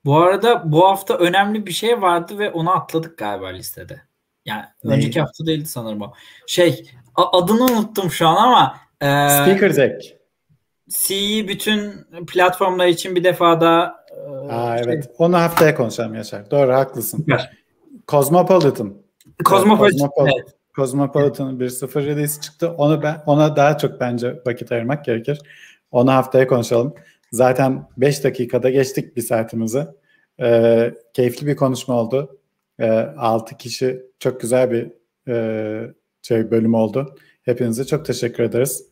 bu arada bu hafta önemli bir şey vardı ve onu atladık galiba listede. Yani Ne? önceki hafta değildi sanırım o. Şey adını unuttum şu an ama e, Speaker Deck. C'yi bütün platformlar için bir defa da e, Aa, şey- evet. Onu haftaya konuşalım Yaşar. Doğru haklısın. Süper. Cosmopolitan. Cosmopolitan. Cosmopolitan. Evet. Cosmopolitan'ın bir sıfır release çıktı. Onu ben ona daha çok bence vakit ayırmak gerekir. Onu haftaya konuşalım. Zaten 5 dakikada geçtik bir saatimizi. Ee, keyifli bir konuşma oldu. Ee, 6 kişi çok güzel bir e, şey bölüm oldu. Hepinize çok teşekkür ederiz.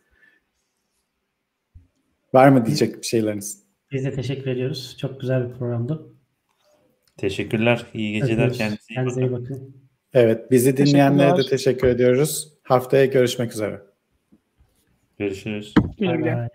Var mı diyecek bir şeyleriniz? Biz de teşekkür ediyoruz. Çok güzel bir programdı. Teşekkürler. İyi geceler. Kendinize iyi Kendinize iyi bakın. bakın. Evet, bizi dinleyenlere de teşekkür ediyoruz. Haftaya görüşmek üzere. Görüşürüz. Güle. bay.